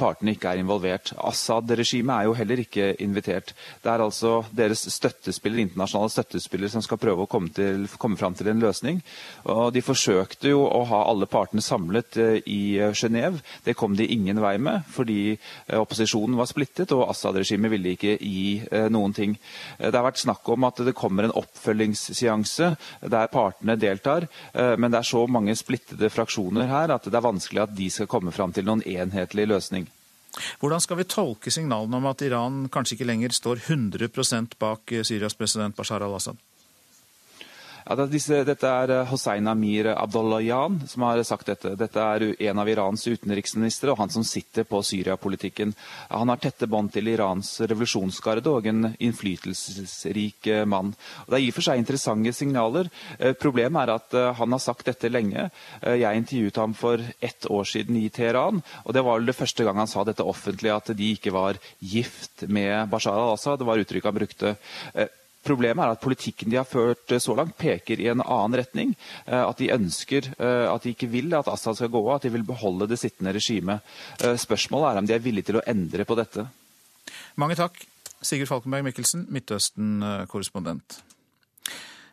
partene ikke er involvert. Assad-regimet er jo heller ikke invitert. Det er altså deres støttespiller, internasjonale støttespillere som skal prøve å komme, til, komme fram til en løsning. Og de forsøkte jo å ha alle partene samlet i Genéve. Det kom de ingen vei med, fordi opposisjonen var splittet og Assad-regimet ville ikke gi noen ting. Det har vært snakk om at det kommer en oppfølgingsseanse der partene deltar. Eh, men det er så mange splittede fraksjoner her at det er vanskelig at de skal komme fram til noen enhetlig løsning. Hvordan skal vi tolke signalene om at Iran kanskje ikke lenger står 100% bak Syrias president Bashar al-Assad? Ja, disse, dette er eh, Hossein Amir Abdullayan som har sagt dette. Dette er en av Irans utenriksministre og han som sitter på Syria-politikken. Han har tette bånd til Irans revolusjonsgarde og en innflytelsesrik eh, mann. Det er i og for seg interessante signaler. Eh, problemet er at han har sagt dette lenge. Jeg intervjuet ham for ett år siden i Teheran, og det var det første gang han sa dette offentlig, at de ikke var gift med Bashar al-Assad. Det var uttrykket han brukte. Problemet er at politikken de har ført eh, så langt, peker i en annen retning. Eh, at de ønsker, eh, at de ikke vil at Assad skal gå av, at de vil beholde det sittende regimet. Spørsmålet er om de er villige til å endre på dette. Mange takk, Sigurd Falkenberg Mikkelsen, Midtøsten-korrespondent.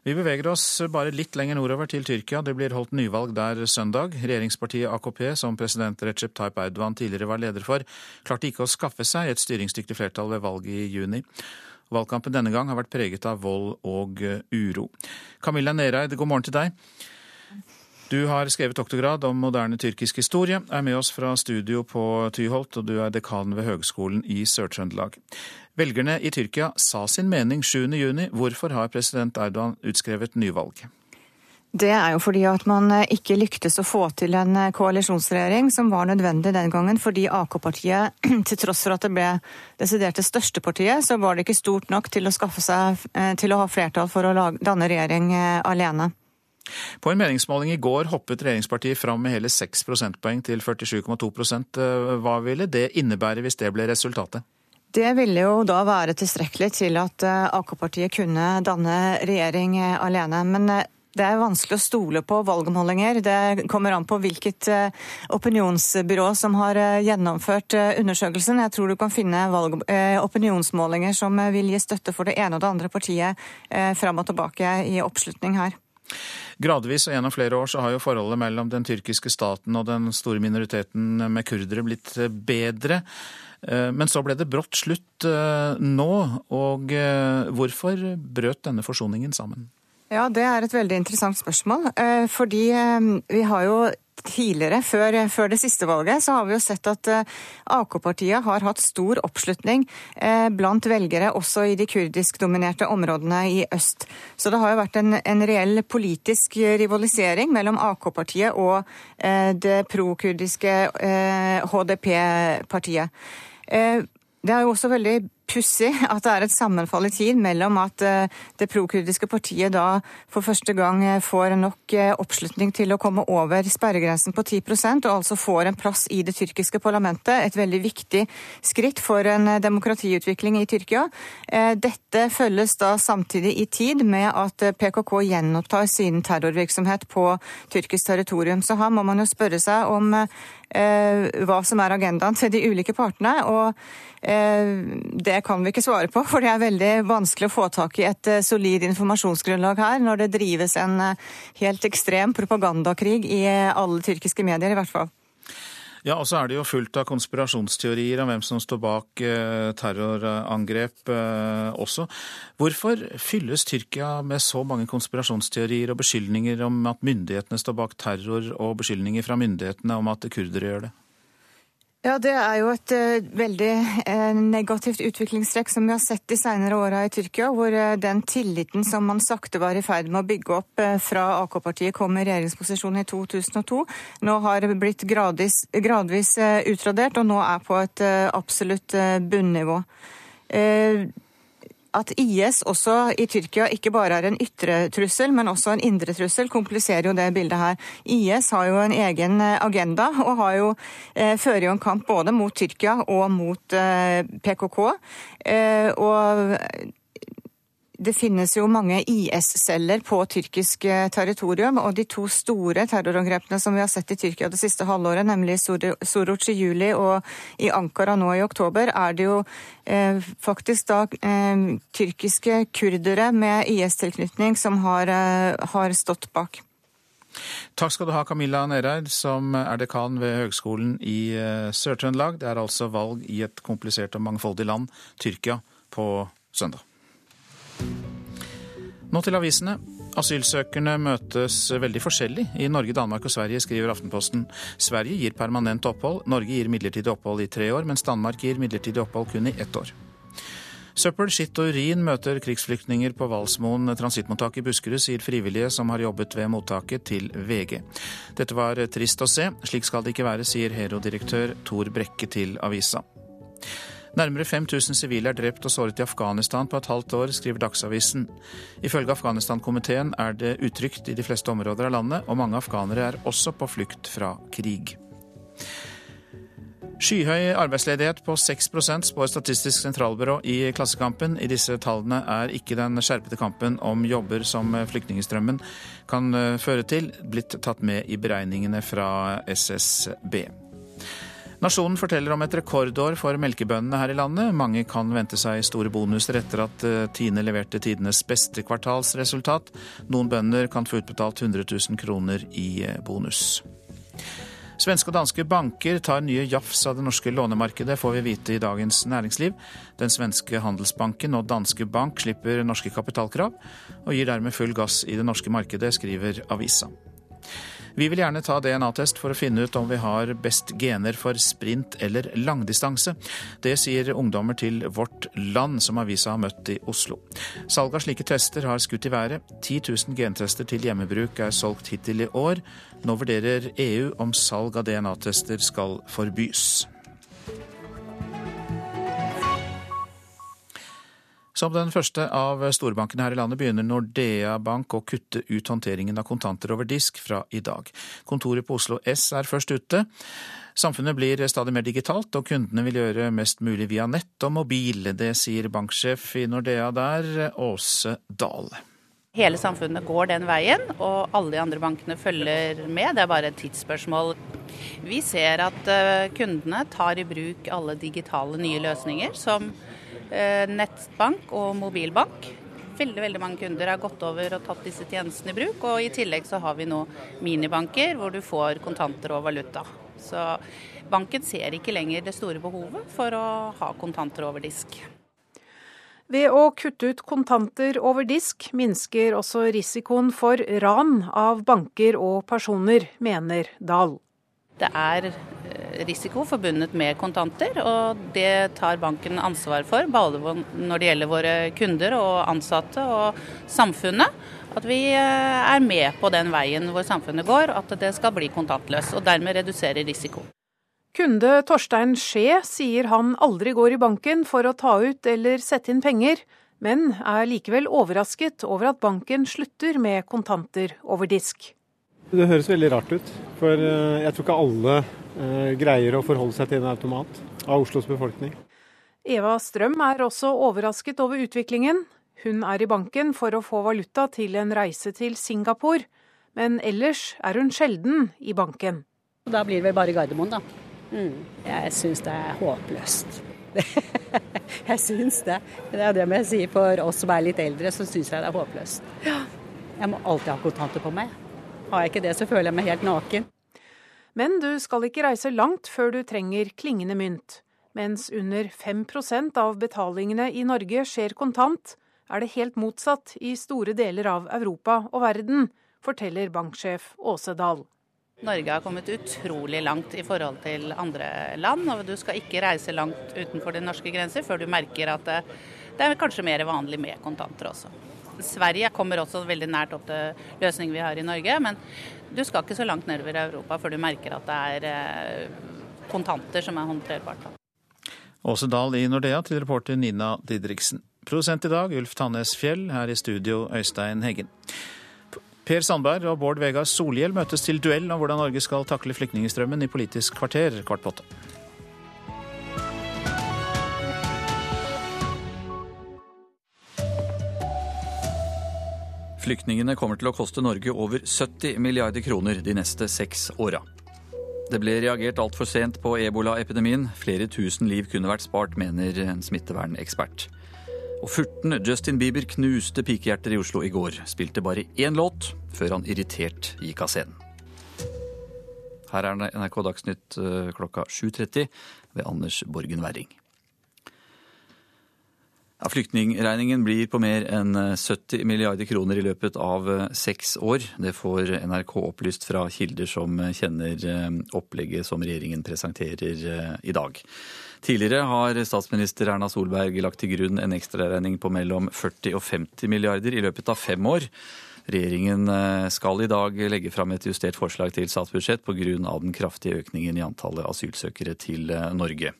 Vi beveger oss bare litt lenger nordover til Tyrkia. Det blir holdt nyvalg der søndag. Regjeringspartiet AKP, som president Recep Tayyip Erdogan tidligere var leder for, klarte ikke å skaffe seg et styringsdyktig flertall ved valget i juni. Valgkampen denne gang har vært preget av vold og uro. Camilla Nereid, god morgen til deg. Du har skrevet doktorgrad om moderne tyrkisk historie, er med oss fra studio på Tyholt, og du er dekan ved Høgskolen i Sør-Trøndelag. Velgerne i Tyrkia sa sin mening 7.6. Hvorfor har president Erdogan utskrevet nyvalg? Det er jo fordi at man eh, ikke lyktes å få til en eh, koalisjonsregjering som var nødvendig den gangen, fordi AK-partiet, til tross for at det ble desidert det største partiet, så var det ikke stort nok til å skaffe seg eh, til å ha flertall for å danne regjering alene. På en meningsmåling i går hoppet regjeringspartiet fram med hele 6 prosentpoeng til 47,2% Hva ville det innebære hvis det ble resultatet? Det ville jo da være tilstrekkelig til at AK-partiet kunne danne regjering alene. Men det er vanskelig å stole på valgmålinger. Det kommer an på hvilket opinionsbyrå som har gjennomført undersøkelsen. Jeg tror du kan finne valg, opinionsmålinger som vil gi støtte for det ene og det andre partiet fram og tilbake i oppslutning her. Gradvis og gjennom flere år så har jo forholdet mellom den tyrkiske staten og den store minoriteten med kurdere blitt bedre. Eh, men så ble det brått slutt eh, nå, og eh, hvorfor brøt denne forsoningen sammen? Ja, Det er et veldig interessant spørsmål. Fordi vi har jo tidligere, før, før, det siste valget, så har vi jo sett at AK-partiet har hatt stor oppslutning blant velgere også i de kurdisk-dominerte områdene i øst. Så det har jo vært en, en reell politisk rivalisering mellom AK-partiet og det prokurdiske HDP-partiet. Eh, det er jo også veldig pussig at det er et sammenfall i tid mellom at eh, det prokurdiske partiet da for første gang eh, får nok eh, oppslutning til å komme over sperregrensen på 10% og altså får en plass i det tyrkiske parlamentet. Et veldig viktig skritt for en demokratiutvikling i Tyrkia. Dette følges da samtidig i tid med at PKK gjenopptar sin terrorvirksomhet på tyrkisk territorium. Så her må man jo spørre seg om hva som er agendaen til de ulike partene. og det det kan vi ikke svare på, for det er veldig vanskelig å få tak i et eh, solid informasjonsgrunnlag her, når det drives en eh, helt ekstrem propagandakrig i eh, alle tyrkiske medier, i hvert fall. Ja, og så er det jo fullt av konspirasjonsteorier om hvem som står bak terrorangrep også. Hvorfor fylles Tyrkia med så mange konspirasjonsteorier og beskyldninger om at myndighetene står bak terror, og beskyldninger fra myndighetene om at kurdere gjør det? Ja, Det er jo et uh, veldig uh, negativt utviklingstrekk som vi har sett de senere åra i Tyrkia, hvor uh, den tilliten som man sakte var i ferd med å bygge opp fra AK-partiet kom i regjeringsposisjon i 2002, nå har blitt gradvis, gradvis utradert og nå er på et absolutt bunnivå at IS også i Tyrkia ikke bare er en ytre trussel, men også en indre trussel, kompliserer jo det bildet her. IS har jo en egen eh, agenda og har jo, eh, fører jo en kamp både mot Tyrkia og mot eh, PKK. Eh, og det finnes jo mange IS-celler på tyrkisk eh, territorium, og de to store terrorangrepene som vi har sett i Tyrkia det siste halvåret, nemlig Soruc i juli og i Ankara nå i oktober, er det jo eh, faktisk da eh, tyrkiske kurdere med IS-tilknytning som har, eh, har, stått bak. Takk skal du ha, Camilla Nereid, som er dekan ved Høgskolen i eh, Sør-Trøndelag. Det er altså valg i et komplisert og mangfoldig land, Tyrkia, på søndag. Nå til avisene. Asylsøkerne møtes veldig forskjellig i Norge, Danmark og Sverige, skriver Aftenposten. Sverige gir permanent opphold, Norge gir midlertidig opphold i tre år, mens Danmark gir midlertidig opphold kun i ett år. Søppel, skitt og urin møter krigsflyktninger på Valsmoen transittmottak i Buskerud, sier frivillige som har jobbet ved mottaket til VG. Dette var trist å se, slik skal det ikke være, sier Hero-direktør Tor Brekke til avisa. Nærmere 5000 sivile er drept og såret i Afghanistan på et halvt år, skriver Dagsavisen. Ifølge Afghanistan-komiteen er det utrygt i de fleste områder av landet, og mange afghanere er også på flukt fra krig. Skyhøy arbeidsledighet på 6% spår Statistisk sentralbyrå i Klassekampen. I disse tallene er ikke den skjerpede kampen om jobber som flyktningstrømmen kan føre til, blitt tatt med i beregningene fra SSB. Nasjonen forteller om et rekordår for melkebøndene her i landet. Mange kan vente seg store bonuser etter at eh, Tine leverte tidenes beste kvartalsresultat. Noen bønder kan få utbetalt 100 000 kroner i eh, bonus. Svenske og danske banker tar nye jafs av det norske lånemarkedet, får vi vite i Dagens Næringsliv. Den svenske Handelsbanken og Danske Bank slipper norske kapitalkrav, og gir dermed full gass i det norske markedet, skriver avisa. Vi vil gjerne ta DNA-test for å finne ut om vi har best gener for sprint eller langdistanse. Det sier ungdommer til Vårt Land, som avisa har møtt i Oslo. Salget av slike tester har skutt i været. 10 000 gentester til hjemmebruk er solgt hittil i år. Nå vurderer EU om salg av DNA-tester skal forbys. Som den første av storbankene her i landet begynner Nordea Bank å kutte ut håndteringen av kontanter over disk fra i dag. Kontoret på Oslo S er først ute. Samfunnet blir stadig mer digitalt, og kundene vil gjøre mest mulig via nett og mobil. Det sier banksjef i Nordea der, Åse Dahl. Hele samfunnet går den veien, og alle de andre bankene følger med. Det er bare et tidsspørsmål. Vi ser at eh, kundene tar i bruk alle digitale nye løsninger som nettbank og mobilbank. Veldig veldig mange kunder har gått over og tatt disse tjenestene i bruk. Og i tillegg så har vi nå minibanker hvor du får kontanter og valuta. Så banken ser ikke lenger det store behovet for å ha kontanter over disk. Ved å kutte ut kontanter over disk minsker også risikoen for ran av banker og personer, mener Dahl. Det er risiko forbundet med kontanter, og det tar banken ansvar for, både når det gjelder våre kunder og ansatte og samfunnet. At vi eh, er med på den veien hvor samfunnet går, at det skal bli kontantløst, og dermed redusere risiko. Kunde Torstein Skje sier han aldri går i banken for å ta ut eller sette inn penger, men er likevel overrasket over at banken slutter med kontanter over disk. Det høres veldig rart ut, for eh, jeg tror ikke alle Eh, greier å forholde seg til en automat av Oslos befolkning. Eva Strøm er også overrasket over utviklingen. Hun er i banken for å få valuta til en reise til Singapore, men ellers er hun sjelden i banken. Da blir det vel bare Gardermoen, da. Mm. Jeg syns det er håpløst. jeg syns det. Det er det må jeg si. For oss som er litt eldre, så syns jeg det er håpløst. Jeg må alltid ha kontanter på meg. Har jeg ikke det, så føler jeg meg helt naken. Men du skal ikke reise langt før du trenger klingende mynt. Mens under 5% av betalingene i Norge skjer kontant, er det helt motsatt i store deler av Europa og verden, forteller banksjef Åse Dahl. Norge har kommet utrolig langt i forhold til andre land, og du skal ikke reise langt utenfor de norske grenser før du merker at det, er kanskje mer vanlig med kontanter også. Sverige kommer også veldig nært opp til løsningen vi har i Norge. Men du skal ikke så langt nedover i Europa før du merker at det er eh, kontanter som er håndterbart. Åse Dahl i Nordea til reporter Nina Didriksen. Produsent i dag Ulf Tannes Fjell, her i studio Øystein Heggen. Per Sandberg og Bård Vegar Solhjell møtes til duell om hvordan Norge skal takle flyktningstrømmen i Politisk kvarter kvart på åtte. Flyktningene kommer til å koste Norge over 70 milliarder kroner de neste seks åra. Det ble reagert altfor sent på ebolaepidemien. Flere tusen liv kunne vært spart, mener en smittevernekspert. Og furten Justin Bieber knuste pikehjerter i Oslo i går. Spilte bare én låt før han irritert gikk av scenen. Her er NRK Dagsnytt eh, klokka 7.30 ved Anders Borgen Werring. Ja, Flyktningregningen blir på mer enn 70 eh, milliarder kroner i løpet av eh, seks år. Det får NRK opplyst fra kilder som kjenner eh, opplegget som regjeringen presenterer i dag. Tidligere har statsminister Erna Solberg lagt til grunn en ekstraregning på mellom 40 og 50 milliarder i løpet av fem år. Regjeringen skal i dag legge fram et justert forslag til statsbudsjett pga. den kraftige økningen i antallet asylsøkere til Norge.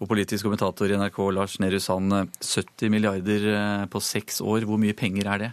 Og politisk kommentator i NRK, Lars Nehru Sand. 70 milliarder eh, på seks år, hvor mye penger er det?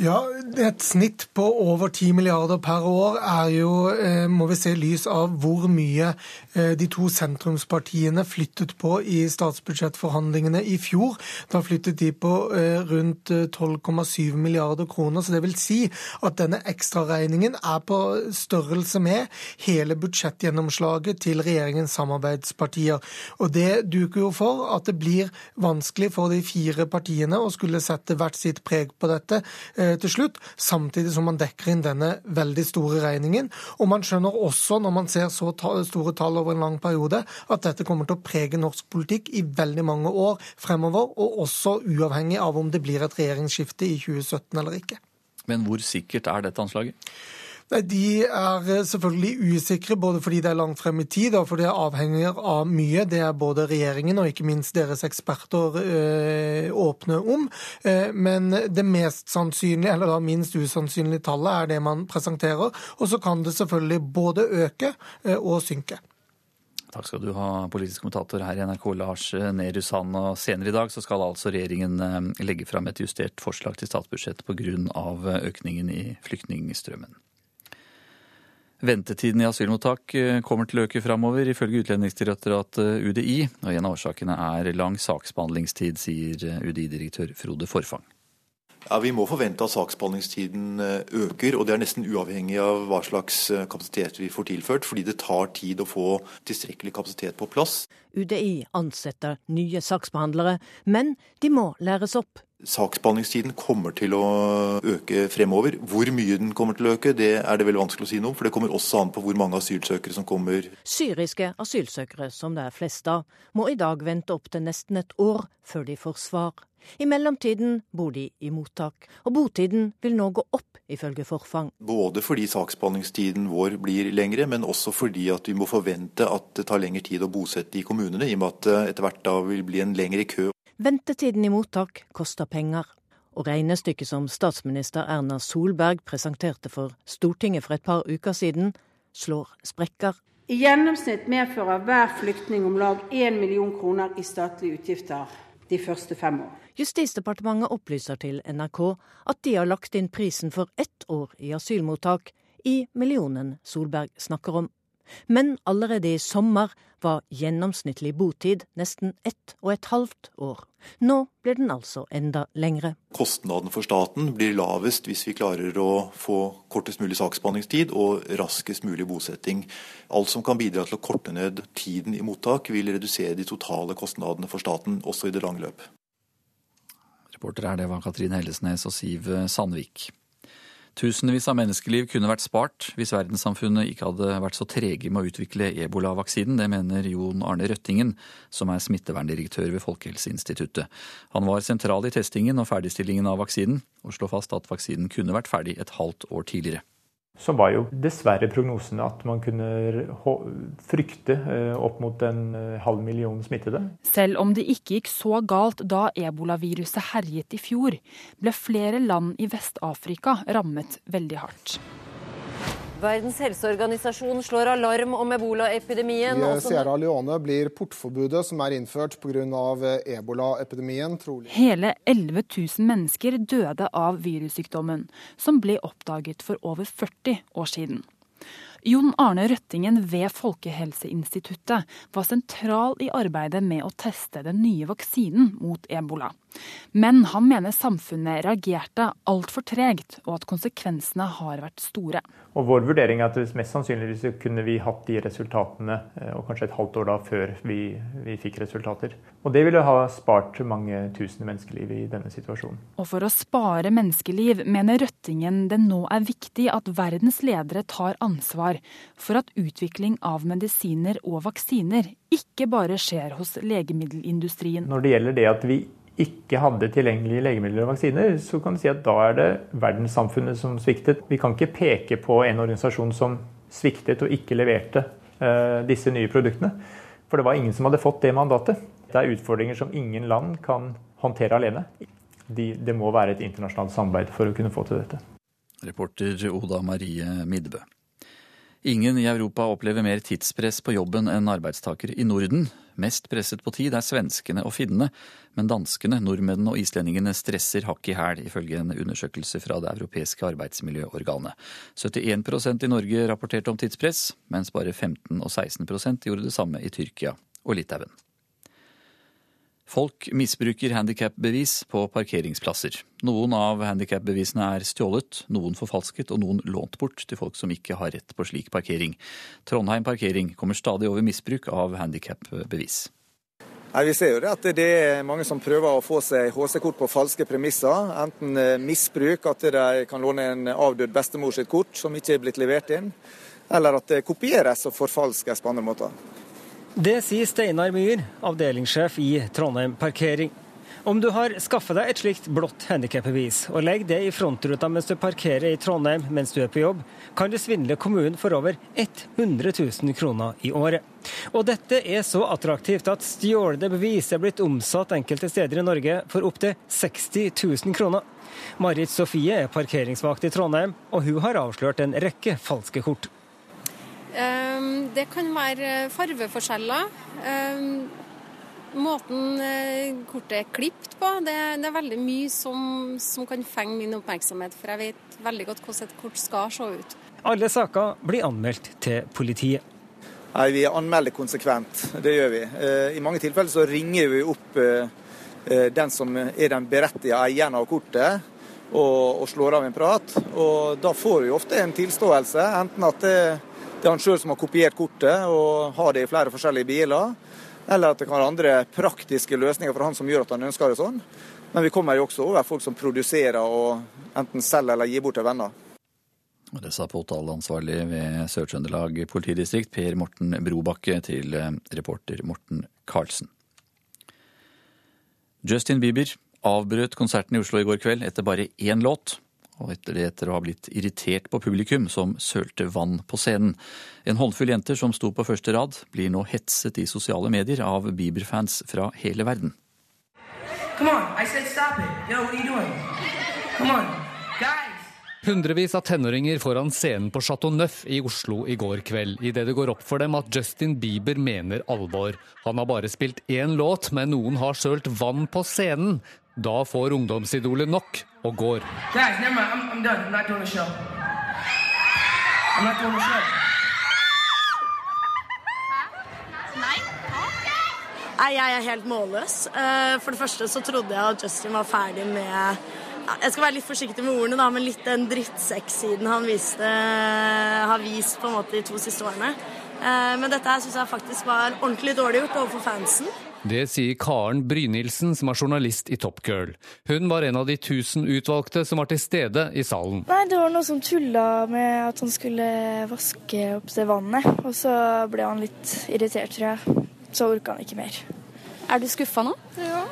Ja, Et snitt på over 10 milliarder per år er jo, eh, må vi se lys av hvor mye eh, de to sentrumspartiene flyttet på i statsbudsjettforhandlingene i fjor. Da flyttet de på eh, rundt 12,7 milliarder kroner. Så det vil si at denne ekstraregningen er på størrelse med hele budsjettgjennomslaget til regjeringens samarbeidspartier. Og det duker jo for at det blir vanskelig for de fire partiene å skulle sette hvert sitt preg på dette til slutt, samtidig som man dekker inn denne veldig store regningen. Og man skjønner også, når man ser så store tall over en lang periode, at dette kommer til å prege norsk politikk i veldig mange år fremover, og også uavhengig av om det blir et regjeringsskifte i 2017 eller ikke. Men hvor sikkert er dette anslaget? Nei, De er eh, selvfølgelig usikre, både fordi det er langt frem i tid og fordi det avhenger av mye. Det er både regjeringen og ikke minst deres eksperter øh, åpne om. Men det mest sannsynlige, eller da minst usannsynlige tallet er det man presenterer. Og så kan det selvfølgelig både øke og synke. Takk skal du ha, politisk kommentator her i NRK, Lars Nehru Sand. Og senere i dag så skal altså regjeringen legge fram et justert forslag til statsbudsjett pga. økningen i flyktningstrømmen. Ventetiden i asylmottak eh, kommer til å øke framover, ifølge Utlendingsdirektoratet eh, UDI. Og en av årsakene er lang saksbehandlingstid, sier eh, UDI-direktør Frode Forfang. Ja, Vi må forvente at saksbehandlingstiden øker, og det er nesten uavhengig av hva slags kapasitet vi får tilført, fordi det tar tid å få tilstrekkelig kapasitet på plass. UDI ansetter nye saksbehandlere, men de må læres opp. Saksbehandlingstiden kommer til å øke fremover. Hvor mye den kommer til å øke, det er det veldig vanskelig å si noe om. For det kommer også an på hvor mange asylsøkere som kommer. Syriske asylsøkere, som det er flest av, må i dag vente opptil nesten et år før de får svar. I mellomtiden bor de i mottak, og botiden vil nå gå opp, ifølge Forfang. Både fordi saksbehandlingstiden vår blir lengre, men også fordi at vi må forvente at det tar lengre tid å bosette i kommunene, i og med at det etter hvert da vil bli en lengre kø. Ventetiden i mottak koster penger. Og regnestykket som statsminister Erna Solberg presenterte for Stortinget for et par uker siden, slår sprekker. I gjennomsnitt medfører hver flyktning om lag 1 million kroner i statlige utgifter de første fem år. Justisdepartementet opplyser til NRK at de har lagt inn prisen for ett år i asylmottak i millionen Solberg snakker om. Men allerede i sommer var gjennomsnittlig botid nesten ett og et halvt år. Nå blir den altså enda lengre. Kostnaden for staten blir lavest hvis vi klarer å få kortest mulig saksbehandlingstid og raskest mulig bosetting. Alt som kan bidra til å korte ned tiden i mottak, vil redusere de totale kostnadene for staten, også i det lange løp. Reporter her, det var Katrine Hellesnes og Siv Sandvik. Tusenvis av menneskeliv kunne vært spart hvis verdenssamfunnet ikke hadde vært så trege med å utvikle ebolavaksinen. Det mener Jon Arne Røttingen, som er smitteverndirektør ved Folkehelseinstituttet. Han var sentral i testingen og ferdigstillingen av vaksinen, og slår fast at vaksinen kunne vært ferdig et halvt år tidligere så var jo dessverre prognosene at man kunne frykte eh, opp mot en eh, halv million smittede. Selv om det ikke gikk så galt da ebolaviruset herjet i fjor, ble flere land i Vest-Afrika rammet veldig hardt. Verdens helseorganisasjon slår alarm om ebolaepidemien. I Sierra Leone blir portforbudet som er innført pga. ebolaepidemien, trolig. Hele 11 000 mennesker døde av virussykdommen, som ble oppdaget for over 40 år siden. Jon Arne Røttingen ved Folkehelseinstituttet var sentral i arbeidet med å teste den nye vaksinen mot ebola. Men han mener samfunnet reagerte altfor tregt, og at konsekvensene har vært store. Og Vår vurdering er at mest sannsynligvis kunne vi hatt de resultatene eh, og kanskje et halvt år da før vi, vi fikk resultater. Og Det ville ha spart mange tusen menneskeliv i denne situasjonen. Og For å spare menneskeliv mener Røttingen det nå er viktig at verdens ledere tar ansvar for at utvikling av medisiner og vaksiner ikke bare skjer hos legemiddelindustrien. Når det gjelder det at vi ikke hadde tilgjengelige legemidler og vaksiner, så kan du si at da er det verdenssamfunnet som sviktet. Vi kan ikke peke på en organisasjon som sviktet og ikke leverte uh, disse nye produktene. For det var ingen som hadde fått det mandatet. Det er utfordringer som ingen land kan håndtere alene. De, det må være et internasjonalt samarbeid for å kunne få til dette. Reporter Oda Marie Midbø. Ingen i Europa opplever mer tidspress på jobben enn arbeidstakere i Norden. Mest presset på tid er svenskene og finnene, men danskene, nordmennene og islendingene stresser hakk i hæl, ifølge en undersøkelse fra det europeiske arbeidsmiljøorganet. 71% i Norge rapporterte om tidspress, mens bare 15 og 16% gjorde det samme i Tyrkia og Litauen. Folk misbruker handikapbevis på parkeringsplasser. Noen av handikapbevisene er stjålet, noen forfalsket og noen lånt bort til folk som ikke har rett på slik parkering. Trondheim parkering kommer stadig over misbruk av handikapbevis. vi ser jo at det er mange som prøver å få seg HC-kort på falske premisser. Enten eh, misbruk, at de kan låne en avdød bestemor sitt kort som ikke er blitt levert inn, eller at det kopieres og forfalskes på andre måter. Det sier Steinar Myhr, avdelingssjef i Trondheim Parkering. Om du har skaffet deg et slikt blått handikapbevis, og legger det i frontruta mens du parkerer i Trondheim mens du er på jobb, kan du svindle kommunen for over 100 000 kroner i året. Og dette er så attraktivt at stjålne bevis er blitt omsatt enkelte steder i Norge for opptil 60 000 kroner. Marit Sofie er parkeringsvakt i Trondheim, og hun har avslørt en rekke falske kort. Ehm, det kan være farveforskjeller. Ehm, måten eh, kortet er klipt på, det, det er veldig mye som, som, kan fenge min oppmerksomhet. For jeg vet veldig godt hvordan et kort skal se ut. Alle saker blir anmeldt til politiet. Nei, Vi anmelder konsekvent, det gjør vi. Eh, I mange tilfeller så ringer vi opp eh, den som er den berettigede eieren av kortet, og, og slår av en prat. Og Da får vi ofte en tilståelse, enten at det det er han sjøl som har kopiert kortet og har det i flere forskjellige biler. Eller at det kan være andre praktiske løsninger for han som gjør at han ønsker det sånn. Men vi kommer jo også over folk som produserer og enten selger eller gir bort til venner. Det sa påtaleansvarlig ved Sør-Trøndelag politidistrikt, Per Morten Brobakke, til eh, reporter Morten Karlsen. Justin Bieber avbrøt konserten i Oslo i går kveld etter bare én låt og etter det etter å ha blitt irritert på publikum som sølte vann på scenen. En håndfull jenter som sto på første rad, blir nå hetset i sosiale medier av Bieber-fans fra hele verden. Hundrevis av tenåringer foran scenen på Chateau Neuf i Oslo i går kveld, idet det går opp for dem at Justin Bieber mener alvor. Han har bare spilt én låt, men noen har sølt vann på scenen. Da får ungdomsidolet nok og går. Nei, jeg er helt målløs. Eh, for det første så trodde jeg at Justin var ferdig med Jeg skal være litt forsiktig med ordene, da, men litt den drittsekk-siden han viste, har vist på en måte de to siste årene. Eh, men dette her syns jeg faktisk var ordentlig dårlig gjort overfor fansen. Det sier Karen Brynildsen, som er journalist i Top Girl. Hun var en av de tusen utvalgte som var til stede i salen. Nei, Det var noe som tulla med at han skulle vaske opp det vannet. Og så ble han litt irritert, tror jeg. Så orka han ikke mer. Er du skuffa nå? Ja.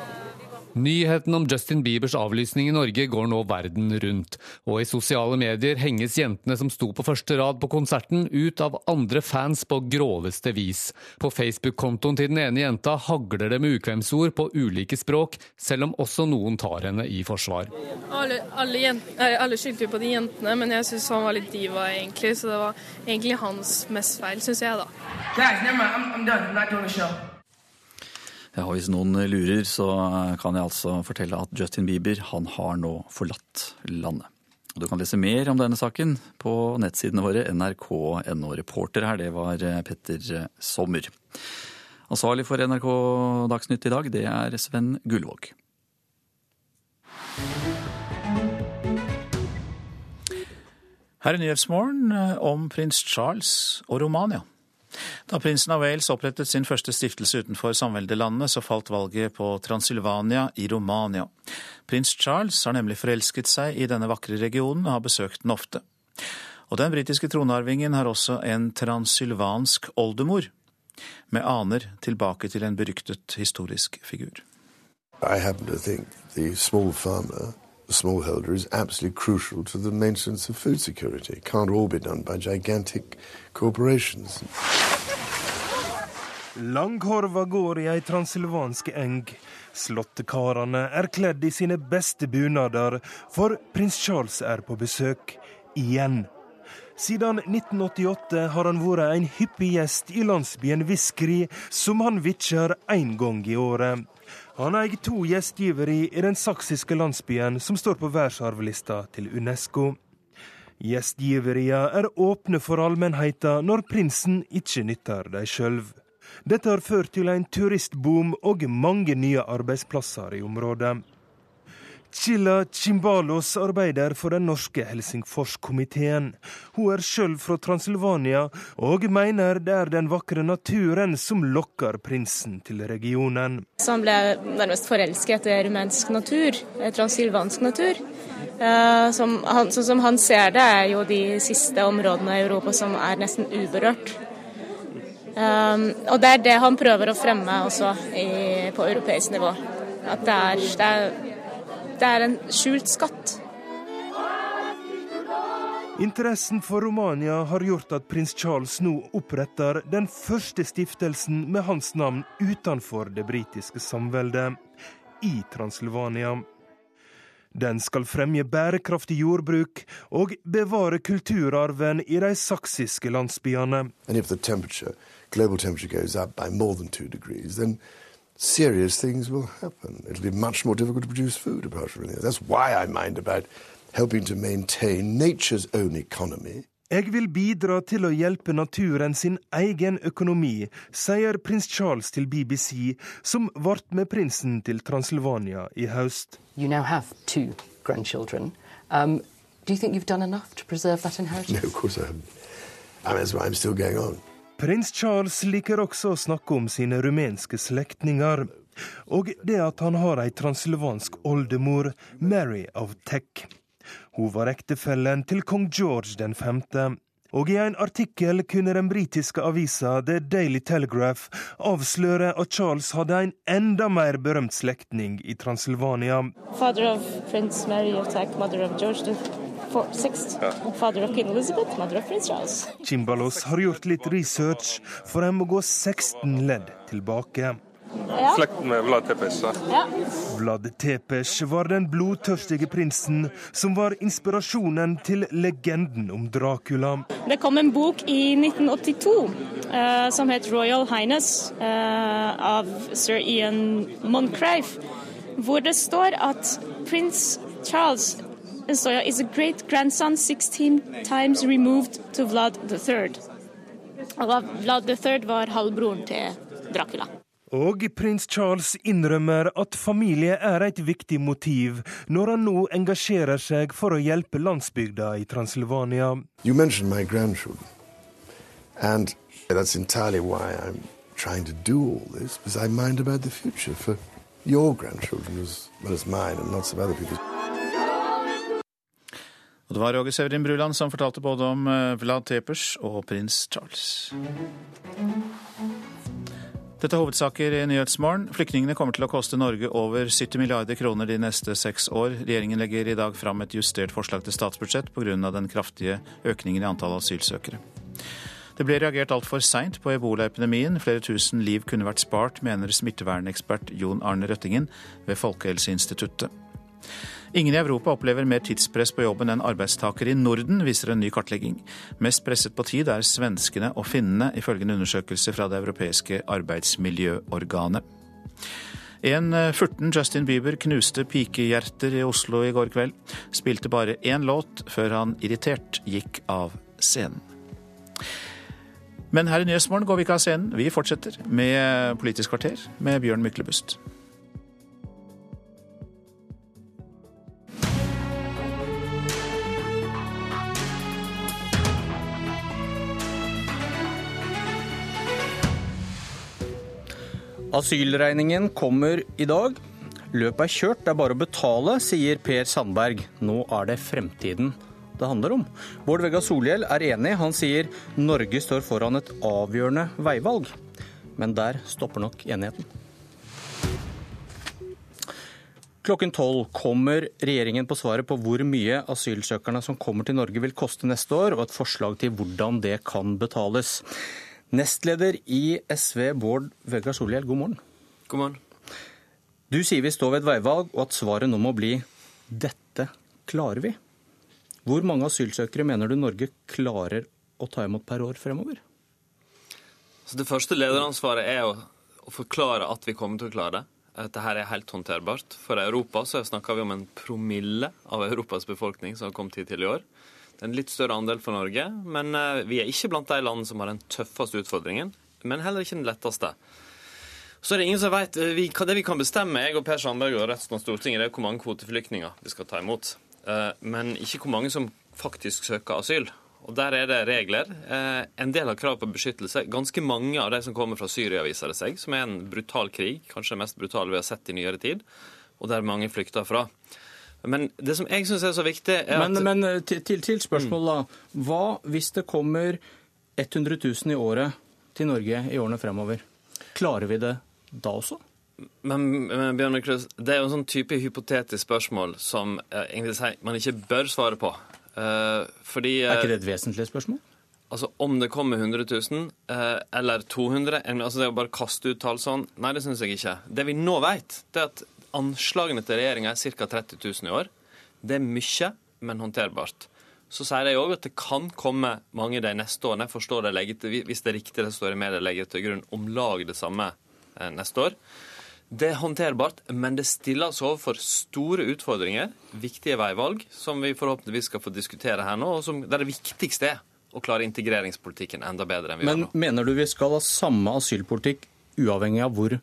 Nyheten om Justin Biebers avlysning i Norge går nå verden rundt. Og i sosiale medier henges jentene som sto på første rad på konserten, ut av andre fans på groveste vis. På Facebook-kontoen til den ene jenta hagler det med ukvemsord på ulike språk, selv om også noen tar henne i forsvar. Alle, alle, jent, alle skyldte jo på de jentene, men jeg syns han var litt diva, egentlig. Så det var egentlig hans mest feil, syns jeg, da. Guys, never mind. I'm, I'm done. I'm not doing the show. Ja, Hvis noen lurer, så kan jeg altså fortelle at Justin Bieber han har nå forlatt landet. Du kan lese mer om denne saken på nettsidene våre nrk.no. Reporter her, det var Petter Sommer. Ansvarlig for NRK Dagsnytt i dag, det er Sven Gullvåg. Her er Nyhetsmorgen om prins Charles og Romania. Da prinsen av Wales opprettet sin første stiftelse utenfor samveldelandene, så falt valget på Transilvania i Romania. Prins Charles har nemlig forelsket seg i denne vakre regionen og har besøkt den ofte. Og den britiske tronarvingen har også en transylvansk oldemor, med aner tilbake til en beryktet historisk figur. I happen to think the small smallholder is absolutely crucial to the maintenance of food security. It can't all be done by gigantic corporations. Langkorva går i ei transilvansk eng. Slåttekarene er kledd i sine beste bunader, for prins Charles er på besøk igjen. Siden 1988 har han vært en hyppig gjest i landsbyen Viskri, som han vitjer én gang i året. Han eier to gjestgiveri i den saksiske landsbyen som står på verdensarvlista til Unesco. Gjestgiveria er åpne for allmennheten når prinsen ikke nytter dem sjøl. Dette har ført til en turistboom og mange nye arbeidsplasser i området. Chilla Chimbalos arbeider for den norske Helsingforskomiteen. Hun er sjøl fra Transilvania og mener det er den vakre naturen som lokker prinsen til regionen. Så han ble nærmest forelsket etter rumensk natur, transilvansk natur. Eh, som han, sånn som han ser det, er jo de siste områdene i Europa som er nesten uberørt. Um, og det er det han prøver å fremme også i, på europeisk nivå. At det er, det er det er en skjult skatt. Interessen for Romania har gjort at prins Charles nå oppretter den første stiftelsen med hans navn utenfor det britiske samveldet, i Transilvania. Den skal fremje bærekraftig jordbruk og bevare kulturarven i de saksiske landsbyene. Degrees, serious things will happen. It'll be much more difficult to produce food apart from anything. That's why I mind about helping to maintain nature's own economy. Jeg vil bidra til å hjelpe naturen sin egen økonomi, sier prins Charles til BBC, som ble med prinsen til Transylvania i høst. You now have two grandchildren. Um, do you think you've done enough to preserve that inheritance? No, of course I haven't. I mean, that's why I'm still going on. Prins Charles liker også å snakke om sine rumenske slektninger, og det at han har ei transylvansk oldemor, Mary of Tech. Hun var ektefellen til kong George den femte. Og i en artikkel kunne den britiske avisa The Daily Telegraph avsløre at Charles hadde en enda mer berømt slektning i Transylvania. Father of Prince Mary of mother of George the Father of Queen Elizabeth, mother of Prince Charles. Chimbalos har gjort litt research, for en må gå 16 ledd tilbake. Ja. Slekt med Vlad Tepes. Ja. Vlad Tepes var den blodtørstige prinsen som var inspirasjonen til legenden om Dracula. Det kom en bok i 1982 uh, som het 'Royal Highness' uh, av sir Ian Moncrief, hvor det står at prins Charles Soya is a great grandson 16 times removed to Vlad III. Og Vlad III var halvbroren til Dracula. Og prins Charles innrømmer at familie er et viktig motiv når han nå engasjerer seg for å hjelpe landsbygda i Transylvania. You mentioned my grandchildren, and that's entirely why I'm trying to do all this, because I mind about the future for your grandchildren as well as mine and lots of other people. Og det var Roger Severin Bruland som fortalte både om eh, Vlad Tepers og prins Charles. Dette er hovedsaker i Nyhetsmorgen. Flyktningene kommer til å koste Norge over 70 milliarder kroner de neste seks år. Regjeringen legger i dag fram et justert forslag til statsbudsjett pga. den kraftige økningen i antall asylsøkere. Det ble reagert altfor seint på ebolaepidemien. Flere tusen liv kunne vært spart, mener smittevernekspert Jon Arne Røttingen ved Folkehelseinstituttet. Ingen i Europa opplever mer tidspress på jobben enn arbeidstakere i Norden, viser en ny kartlegging. Mest presset på tid er svenskene og finnene, ifølge en undersøkelse fra det europeiske arbeidsmiljøorganet. En eh, furten Justin Bieber knuste pikehjerter i Oslo i går kveld. Spilte bare én låt før han irritert gikk av scenen. Men her i Nyhetsmorgen går vi ikke av scenen. Vi fortsetter med Politisk kvarter med Bjørn Myklebust. Asylregningen kommer i dag. Løpet er kjørt, det er bare å betale, sier Per Sandberg. Nå er det fremtiden det handler om. Bård Vegar Solhjell er enig. Han sier Norge står foran et avgjørende veivalg. Men der stopper nok enigheten. Klokken tolv kommer regjeringen på svaret på hvor mye asylsøkerne som kommer til Norge vil koste neste år, og et forslag til hvordan det kan betales. Nestleder i SV, Bård Vegar Solhjell, god morgen. God morgen. Du sier vi står ved et veivalg, og at svaret nå må bli 'dette klarer vi'. Hvor mange asylsøkere mener du Norge klarer å ta imot per år fremover? Så det første lederansvaret er å, å forklare at vi kommer til å klare det. Dette her er helt håndterbart. For Europa så snakker vi om en promille av Europas befolkning som har kommet hit til i år. Det en litt større andel for Norge, men eh, vi er ikke blant de landene som har den tøffeste utfordringen. Men heller ikke den letteste. Så er det ingen som vet, eh, vi, Det vi kan bestemme, jeg og Per Sandberg og resten av Stortinget, det er hvor mange kvoteflyktninger vi skal ta imot. Eh, men ikke hvor mange som faktisk søker asyl. Og Der er det regler. En del har krav på beskyttelse. Ganske mange av de som kommer fra Syria, viser det seg, som er en brutal krig, kanskje den mest brutale vi har sett i nyere tid, og der mange flykter fra. Men det som jeg syns er så viktig, er men, at Men eh, til, til spørsmålet, da. Hva hvis det kommer 100 000 i året til Norge i årene fremover? Klarer vi det da også? Men, men Bjørn Myklus, det er jo en sånn type hypotetisk spørsmål som eh, egentlig sier man ikke bør svare på. Uh, fordi Er ikke det et vesentlig spørsmål? Altså Om det kommer 100 000 uh, eller 200 altså Det å bare kaste ut tall sånn, nei, det syns jeg ikke. Det vi nå vet, det er at Anslagene til regjeringa er ca. 30 000 i år. Det er mye, men håndterbart. Så sier de òg at det kan komme mange de neste årene. Jeg forstår det legger Hvis det er riktig det står i media, legger til grunn om lag det samme eh, neste år. Det er håndterbart, men det stiller oss overfor store utfordringer, viktige veivalg, som vi forhåpentligvis skal få diskutere her nå, og som, der det viktigste er å klare integreringspolitikken enda bedre enn vi men, gjør nå. Men mener du vi skal ha samme asylpolitikk uavhengig av hvor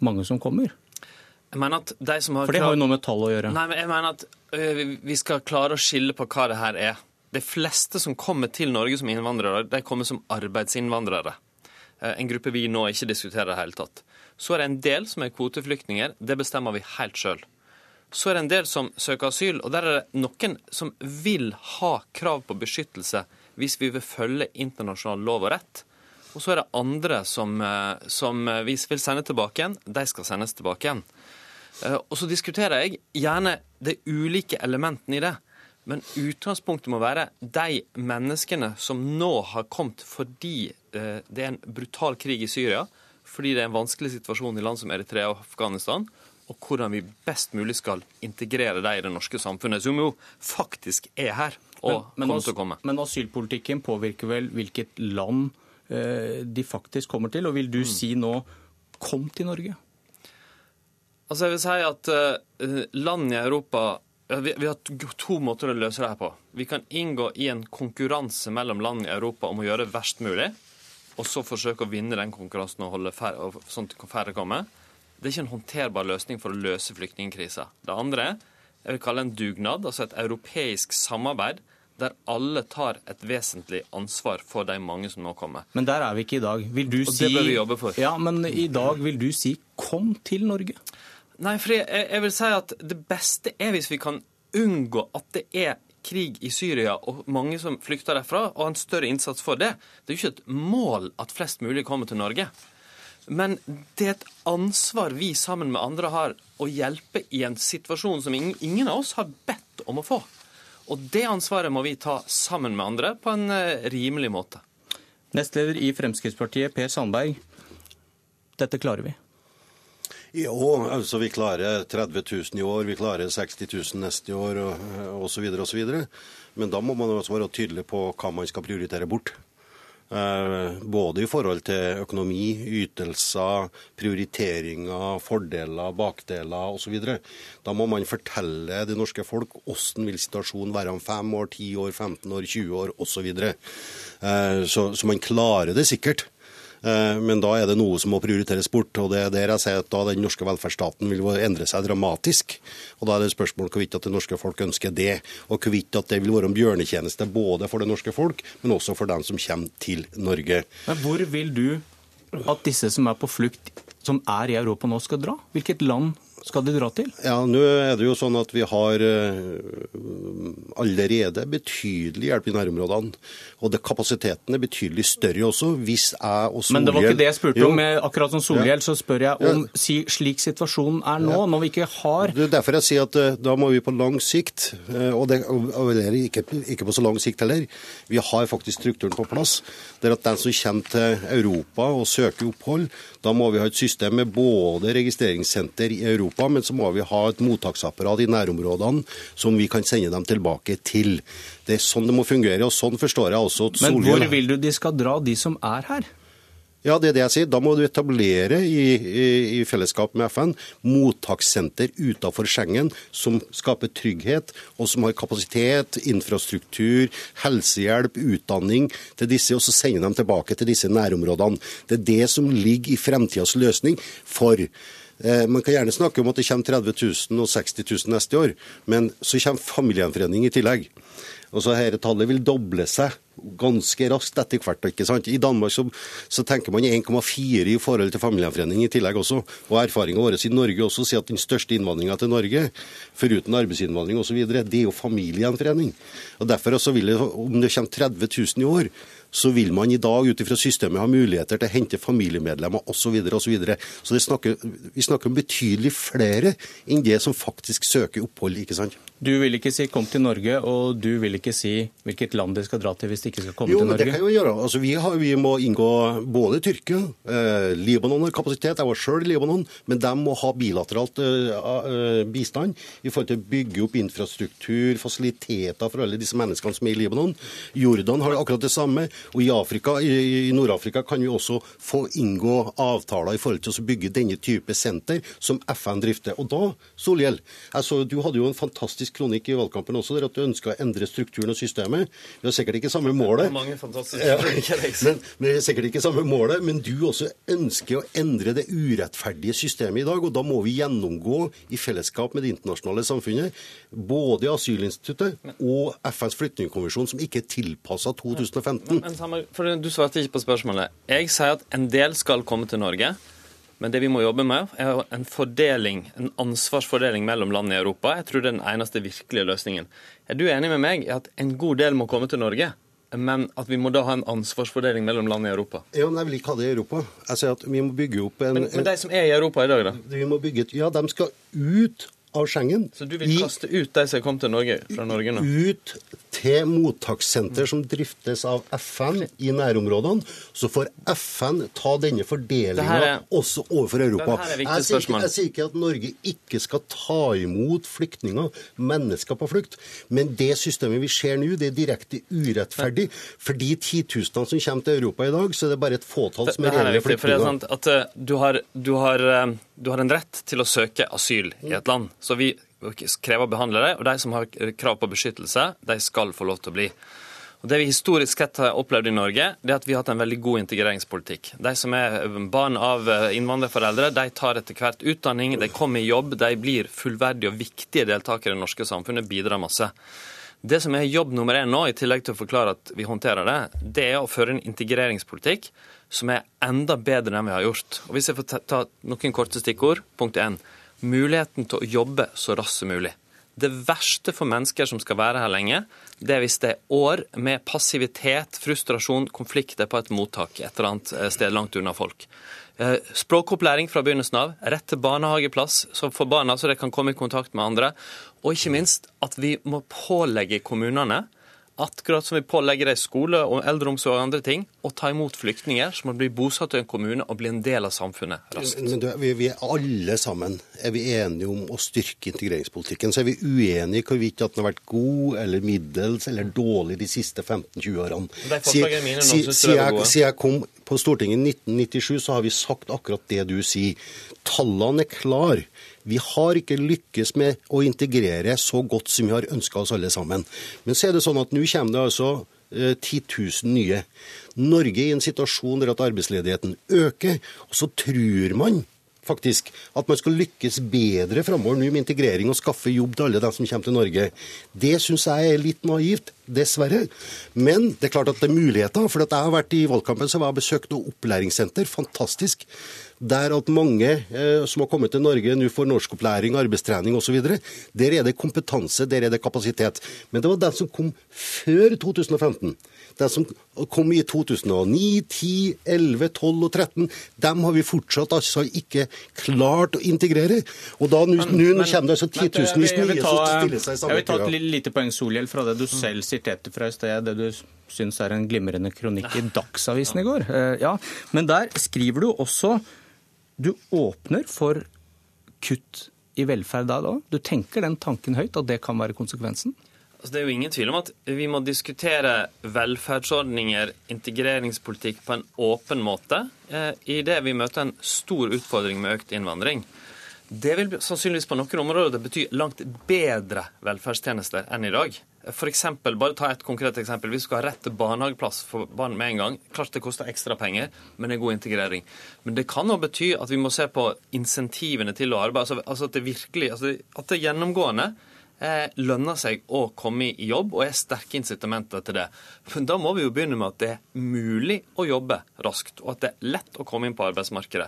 mange som kommer? Jeg mener at de som har For det har jo noe med tall å gjøre. Nei, men jeg mener at vi skal klare å skille på hva det her er. De fleste som kommer til Norge som innvandrere, de kommer som arbeidsinnvandrere. En gruppe vi nå ikke diskuterer i det hele tatt. Så er det en del som er kvoteflyktninger. Det bestemmer vi helt sjøl. Så er det en del som søker asyl, og der er det noen som vil ha krav på beskyttelse hvis vi vil følge internasjonal lov og rett. Og så er det andre som, som vi vil sende tilbake igjen. De skal sendes tilbake igjen. Eh, og så diskuterer jeg gjerne de ulike elementene i det. Men utgangspunktet må være de menneskene som nå har kommet fordi eh, det er en brutal krig i Syria, fordi det er en vanskelig situasjon i land som Eritrea og Afghanistan, og hvordan vi best mulig skal integrere dem i det norske samfunnet, som jo faktisk er her og men, men, kommer til å komme. Men asylpolitikken påvirker vel hvilket land eh, de faktisk kommer til, og vil du mm. si nå kom til Norge? Altså jeg vil si at uh, land i Europa vi, vi, har to måter å løse det her på. Vi kan inngå i en konkurranse mellom land i Europa om å gjøre det verst mulig, og så forsøke å vinne den konkurransen og holde færre, og sånn at færre kommer. Det er ikke en håndterbar løsning for å løse flyktningkrisa. Det andre jeg vil kalle en dugnad, altså et europeisk samarbeid der alle tar et vesentlig ansvar for de mange som nå kommer. Men der er vi ikke i dag. Vil du og si Det bør vi jobbe for. Ja, men i dag vil du si 'kom til Norge'? Nei, for jeg, jeg, vil si at det beste er hvis vi kan unngå at det er krig i Syria og mange som flykter derfra, og en større innsats for det. Det er jo ikke et mål at flest mulig kommer til Norge. Men det er et ansvar vi sammen med andre har å hjelpe i en situasjon som ingen, av oss har bedt om å få. Og det ansvaret må vi ta sammen med andre på en uh, rimelig måte. Nestleder i Fremskrittspartiet, Per Sandberg. Dette klarer vi. Jo, altså vi klarer 30 000 i år, vi klarer 60 000 neste år osv. osv. Men da må man også være tydelig på hva man skal prioritere bort. Eh, både i forhold til økonomi, ytelser, prioriteringer, fordeler, bakdeler osv. Da må man fortelle det norske folk hvordan vil situasjonen være om fem år, ti år, 15 år, 20 år osv. Så. Eh, så, så man klarer det sikkert. Eh, men da er det noe som må prioriteres bort. og det er der jeg sier at da Den norske velferdsstaten vil endre seg dramatisk. og Da er det spørsmål hvorvidt at det norske folk ønsker det, og hvorvidt at det vil være en bjørnetjeneste både for det norske folk, men også for dem som kommer til Norge. Men Hvor vil du at disse som er på flukt, som er i Europa nå, skal dra? Hvilket land skal de dra til? Ja, nå er det jo sånn at Vi har uh, allerede betydelig hjelp i nærområdene. Og det, kapasiteten er betydelig større også. hvis jeg og Solhjell... Men det var ikke det jeg spurte om. Akkurat som Solhjell så spør jeg om si, slik situasjonen er nå, når vi ikke har Det er derfor jeg sier at uh, da må vi på lang sikt, uh, og, det, og ikke, ikke, på så lang sikt heller, vi har faktisk strukturen på plass. Det er at den som kommer til Europa og søker opphold, da må vi ha et system system med både registreringssenter i Europa, men så må vi ha et mottaksapparat i nærområdene som vi kan sende dem tilbake til. Det er sånn det må fungere, og sånn forstår jeg også at Men hvor vil du de skal dra, de som er her? Ja, det er det jeg sier. Da må du etablere i, i, i fellesskap med FN mottakssenter utenfor Schengen som skaper trygghet, og som har kapasitet, infrastruktur, helsehjelp, utdanning til disse, og så sende dem tilbake til disse nærområdene. Det er det som ligger i fremtidas løsning for man kan gjerne snakke om at det kommer 30 000 og 60 000 neste år, men så kommer familiegjenforening i tillegg. Og så Dette tallet vil doble seg ganske raskt etter hvert. ikke sant? I Danmark så, så tenker man 1,4 i forhold til familiegjenforening i tillegg også. Og erfaringa vår i Norge også sier at den største innvandringa til Norge, foruten arbeidsinnvandring osv., det er jo familiegjenforening. Og Derfor også vil det, om det kommer 30 000 i år, så vil man i dag ut ifra systemet ha muligheter til å hente familiemedlemmer osv. Så, videre, og så, videre. så vi snakker om betydelig flere enn det som faktisk søker opphold. ikke sant? Du vil ikke si 'kom til Norge', og du vil ikke si hvilket land de skal dra til hvis de ikke skal komme jo, til Norge? Jo, det kan vi gjøre. Altså, vi, har, vi, må inngå både Tyrkia, eh, Libanon har kapasitet, jeg var sjøl i Libanon, men de må ha bilateralt eh, bistand i forhold til å bygge opp infrastruktur, fasiliteter for alle disse menneskene som er i Libanon. Jordan har akkurat det samme. Og i, Afrika, i, i Nord-Afrika kan vi også få inngå avtaler i forhold til å bygge denne type senter som FN drifter. Og da, Solhjell, altså, du hadde jo en fantastisk kronikk i valgkampen også, der at du ønska å endre strukturen og systemet. Vi har sikkert ikke samme målet. Mange fantastiske Ja, men, men det er sikkert ikke samme målet, men du også ønsker å endre det urettferdige systemet i dag. Og da må vi gjennomgå i fellesskap med det internasjonale samfunnet både asylinstituttet og FNs flyktningkonvensjon, som ikke er tilpassa 2015. Men, men, Du svarte ikke på spørsmålet. Jeg sier at en del skal komme til Norge. Men det vi må jobbe med, er en fordeling, en ansvarsfordeling mellom land i Europa. Jeg tror det er den eneste virkelige løsningen. Er du enig med meg i at en god del må komme til Norge? Men at vi må da ha en ansvarsfordeling mellom land i Europa? Ja, men Jeg vil ikke ha det i Europa. Jeg sier at Vi må bygge opp en Men, men de som er i Europa i dag, da? Vi må bygge Ja, de skal ut av Schengen. Så du vil kaste ut de som kom til Norge fra Norge nå? Ut til mottakssenter som driftes av FN i nærområdene. Så får FN ta denne fordelinga er- også overfor Europa. Jeg, sier ikke, jeg sier ikke at Norge ikke skal ta imot flyktninger, mennesker på flukt, men det systemet vi ser nå, det er direkte urettferdig. For de titusenene som kommer til Europa i dag, så er det bare et fåtall som er er reelle flyktninger. for det er sant at eh, du har, du, har, eh, du har en rett til å søke asyl i et land. Så vi krever å behandle det, og de som har krav på beskyttelse, de skal få lov til å bli. Og Det vi historisk sett har opplevd i Norge, det er at vi har hatt en veldig god integreringspolitikk. De som er barn av eh, innvandrerforeldre, de tar etter hvert utdanning, de kommer i jobb, de blir fullverdige og viktige deltakere i det norske samfunnet, bidrar masse. Det som er jobb nummer én nå, i tillegg til å forklare at vi håndterer det, det er å føre en integreringspolitikk som er enda bedre enn vi har gjort. Og Hvis jeg får ta, noen korte stikkord. Punkt én. Muligheten til å jobbe så raskt som mulig. Det verste for mennesker som skal være her lenge, det er hvis det er år med passivitet, frustrasjon, konflikter på et mottak et eller annet eh, sted langt unna folk. Eh, Språkopplæring fra begynnelsen av, rett til barnehageplass så for barna så de kan komme i kontakt med andre. Og ikke minst at vi må pålegge kommunene akkurat som vi pålegger dem skole, og eldreomsorg og andre ting, å ta imot flyktninger som må bli bosatt i en kommune og bli en del av samfunnet raskt. Men du, vi, vi er alle sammen er vi enige om å styrke integreringspolitikken. Så er vi uenige i hvorvidt at den har vært god eller middels eller dårlig de siste 15-20 årene. De Siden jeg, jeg kom på Stortinget i 1997, så har vi sagt akkurat det du sier. Tallene er klare. Vi har ikke lykkes med å integrere så godt som vi har ønska oss alle sammen. Men så er det sånn at nå kommer det altså eh, 10 000 nye. Norge i en situasjon der at arbeidsledigheten øker, og så tror man faktisk at man skal lykkes bedre framover med integrering og skaffe jobb til alle dem som kommer til Norge. Det syns jeg er litt naivt, dessverre. Men det er klart at det er muligheter. For jeg har vært i valgkampen så har jeg besøkt opplæringssenter. Fantastisk. Der at mange eh, som har kommet til Norge nå får norskopplæring, arbeidstrening osv. Der er det kompetanse, der er det kapasitet. Men det var den som kom før 2015. Den som kom i 2009, 10, 11, 12 og 13. Dem har vi fortsatt altså ikke klart å integrere. Og da nå kommer det altså men, eh, titusenvis nye som stiller seg i samme Jeg vil ta et lite poeng Solhjell fra det du selv siterte fra i sted, det du syns er en glimrende kronikk i Dagsavisen i går. Eh, Ja, Men der skriver du også Du åpner for kutt i velferd da? da? Du tenker den tanken høyt, at det kan være konsekvensen? Altså, det er jo ingen tvil om at vi må diskutere velferdsordninger, integreringspolitikk, på en åpen måte eh, det vi møter en stor utfordring med økt innvandring. Det vil sannsynligvis på noen områder bety langt bedre velferdstjenester enn i dag. For eksempel, bare ta et konkret eksempel. Vi skal ha rett til barnehageplass for barn med en gang. Klart det koster ekstra penger, men det er god integrering. Men det kan òg bety at vi må se på insentivene til å arbeide. Altså, altså at det virkelig, altså at det gjennomgående Eh, lønner seg å komme i jobb, og er sterke incitamenter til det. Men da må vi jo begynne med at det er mulig å jobbe raskt, og at det er lett å komme inn på arbeidsmarkedet.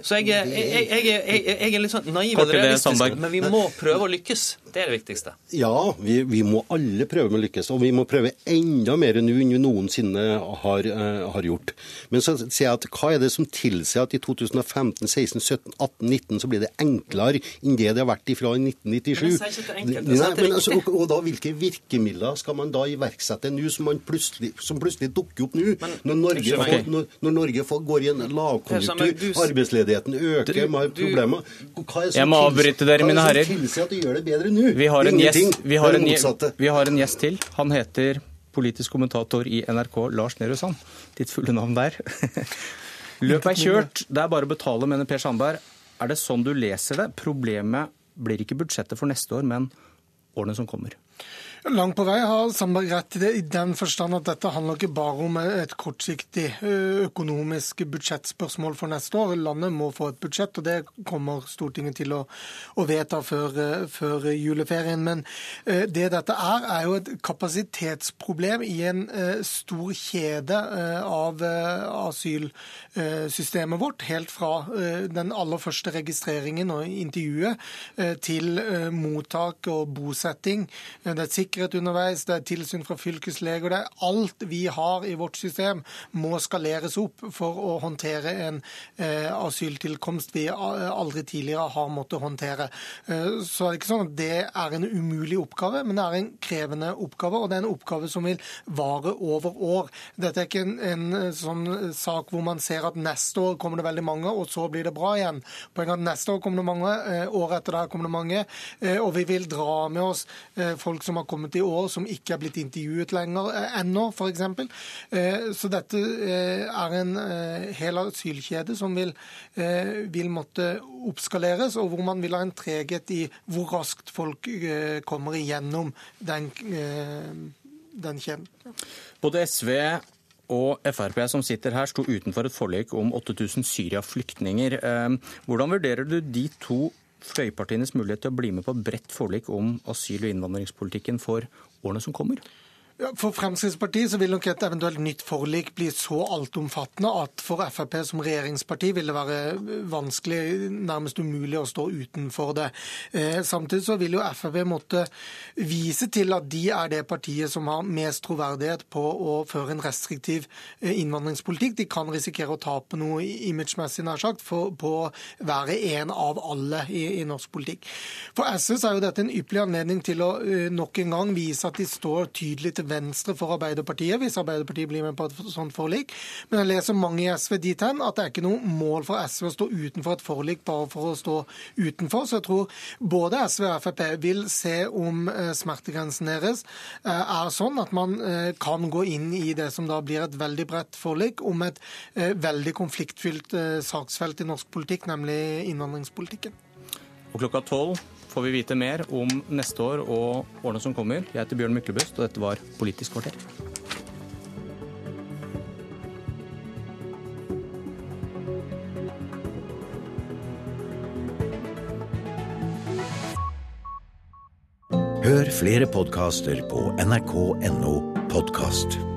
Så jeg, jeg, jeg, jeg er litt sånn naiv og realistisk, men vi må prøve å lykkes. Det er det viktigste. Ja, vi, vi må alle prøve med å lykkes, og vi må prøve enda mer nå enn vi noensinne har, uh, har, gjort. Men så sier jeg at hva er det som tilsier at i 2015, 16, 17, 18, 19 så blir det enklere enn det det har vært ifra i 1997? Men jeg sier ikke det er enkelt. Nei, men altså, og, og, da, Hvilke virkemidler skal man da iverksette nå, som, som plutselig dukker opp nå? Når Norge, får, når, når Norge får, går i en lavkonjunktur, arbeidsledigheten øker, man har problemer Hva er det Jeg må avbryte dere, mine herrer. Hva det som tilsier at de gjør det bedre nå? Vi har, en gjest, vi, har en, vi har en gjest til. Han heter politisk kommentator i NRK, Lars Nehru Sand. Ditt fulle navn der. Løpet er kjørt, det er bare å betale, mener Per Sandberg. Er det sånn du leser det? Problemet blir ikke budsjettet for neste år, men årene som kommer. Langt på vei har Sandberg rett i det, i den forstand at dette handler ikke bare om et kortsiktig økonomisk budsjettspørsmål for neste år. Landet må få et budsjett, og det kommer Stortinget til å, å vedta før, før, juleferien. Men det dette er, er jo et kapasitetsproblem i en stor kjede av asylsystemet vårt. Helt fra den aller første registreringen og intervjuet til mottak og bosetting. Det er sikkerhet underveis, det er tilsyn fra fylkesleger. det er Alt vi har i vårt system må skaleres opp for å håndtere en eh, asyltilkomst vi aldri tidligere har måttet håndtere. Eh, så det er ikke sånn at det er en umulig oppgave, men det er en krevende oppgave. Og det er en oppgave som vil vare over år. Dette er ikke en, en sånn sak hvor man ser at neste år kommer det veldig mange, og så blir det bra igjen. Poenget er at neste år kommer det mange, eh, året etter der kommer det mange, eh, og vi vil dra med oss eh, folk som har kommet kommet i år som ikke er blitt intervjuet lenger eh, ennå, f.eks. Eh, så dette eh, er en hel asylkjede som vil, vil måtte oppskaleres, og hvor man vil ha en treghet i hvor raskt folk kommer igjennom den, den kjeden. Både SV og Frp som sitter her, sto utenfor et forlik om 8000 Syria-flyktninger. Hvordan vurderer du de to fløypartienes mulighet til å bli med på bredt forlik om asyl- og innvandringspolitikken for årene som kommer? For Fremskrittspartiet så vil nok et eventuelt nytt forlik bli så altomfattende at for Frp som regjeringsparti vil det være vanskelig, nærmest umulig, å stå utenfor det. Eh, samtidig så vil jo Frp måtte vise til at de er det partiet som har mest troverdighet på å føre en restriktiv eh, innvandringspolitikk. De kan risikere å tape noe imagemessig, nær sagt, for, på være en av alle i, i, norsk politikk. For SV så er jo dette en ypperlig anledning til å nok en gang vise at de står tydelig til til venstre for Arbeiderpartiet, hvis Arbeiderpartiet blir med på et sånt forlik. Men jeg leser mange i SV dit hen at det er ikke noe mål for SV å stå utenfor et forlik bare for å stå utenfor. Så jeg tror både SV og Frp vil se om eh, smertegrensen deres eh, er sånn at man eh, kan gå inn i det som da blir et veldig bredt forlik om et veldig konfliktfylt saksfelt i norsk politikk, nemlig innvandringspolitikken. Og klokka tolv får vi vite mer om neste år og årene som kommer. Jeg heter Bjørn Myklebust, og dette var Politisk kvarter. Hør flere podkaster på nrk.no podkast.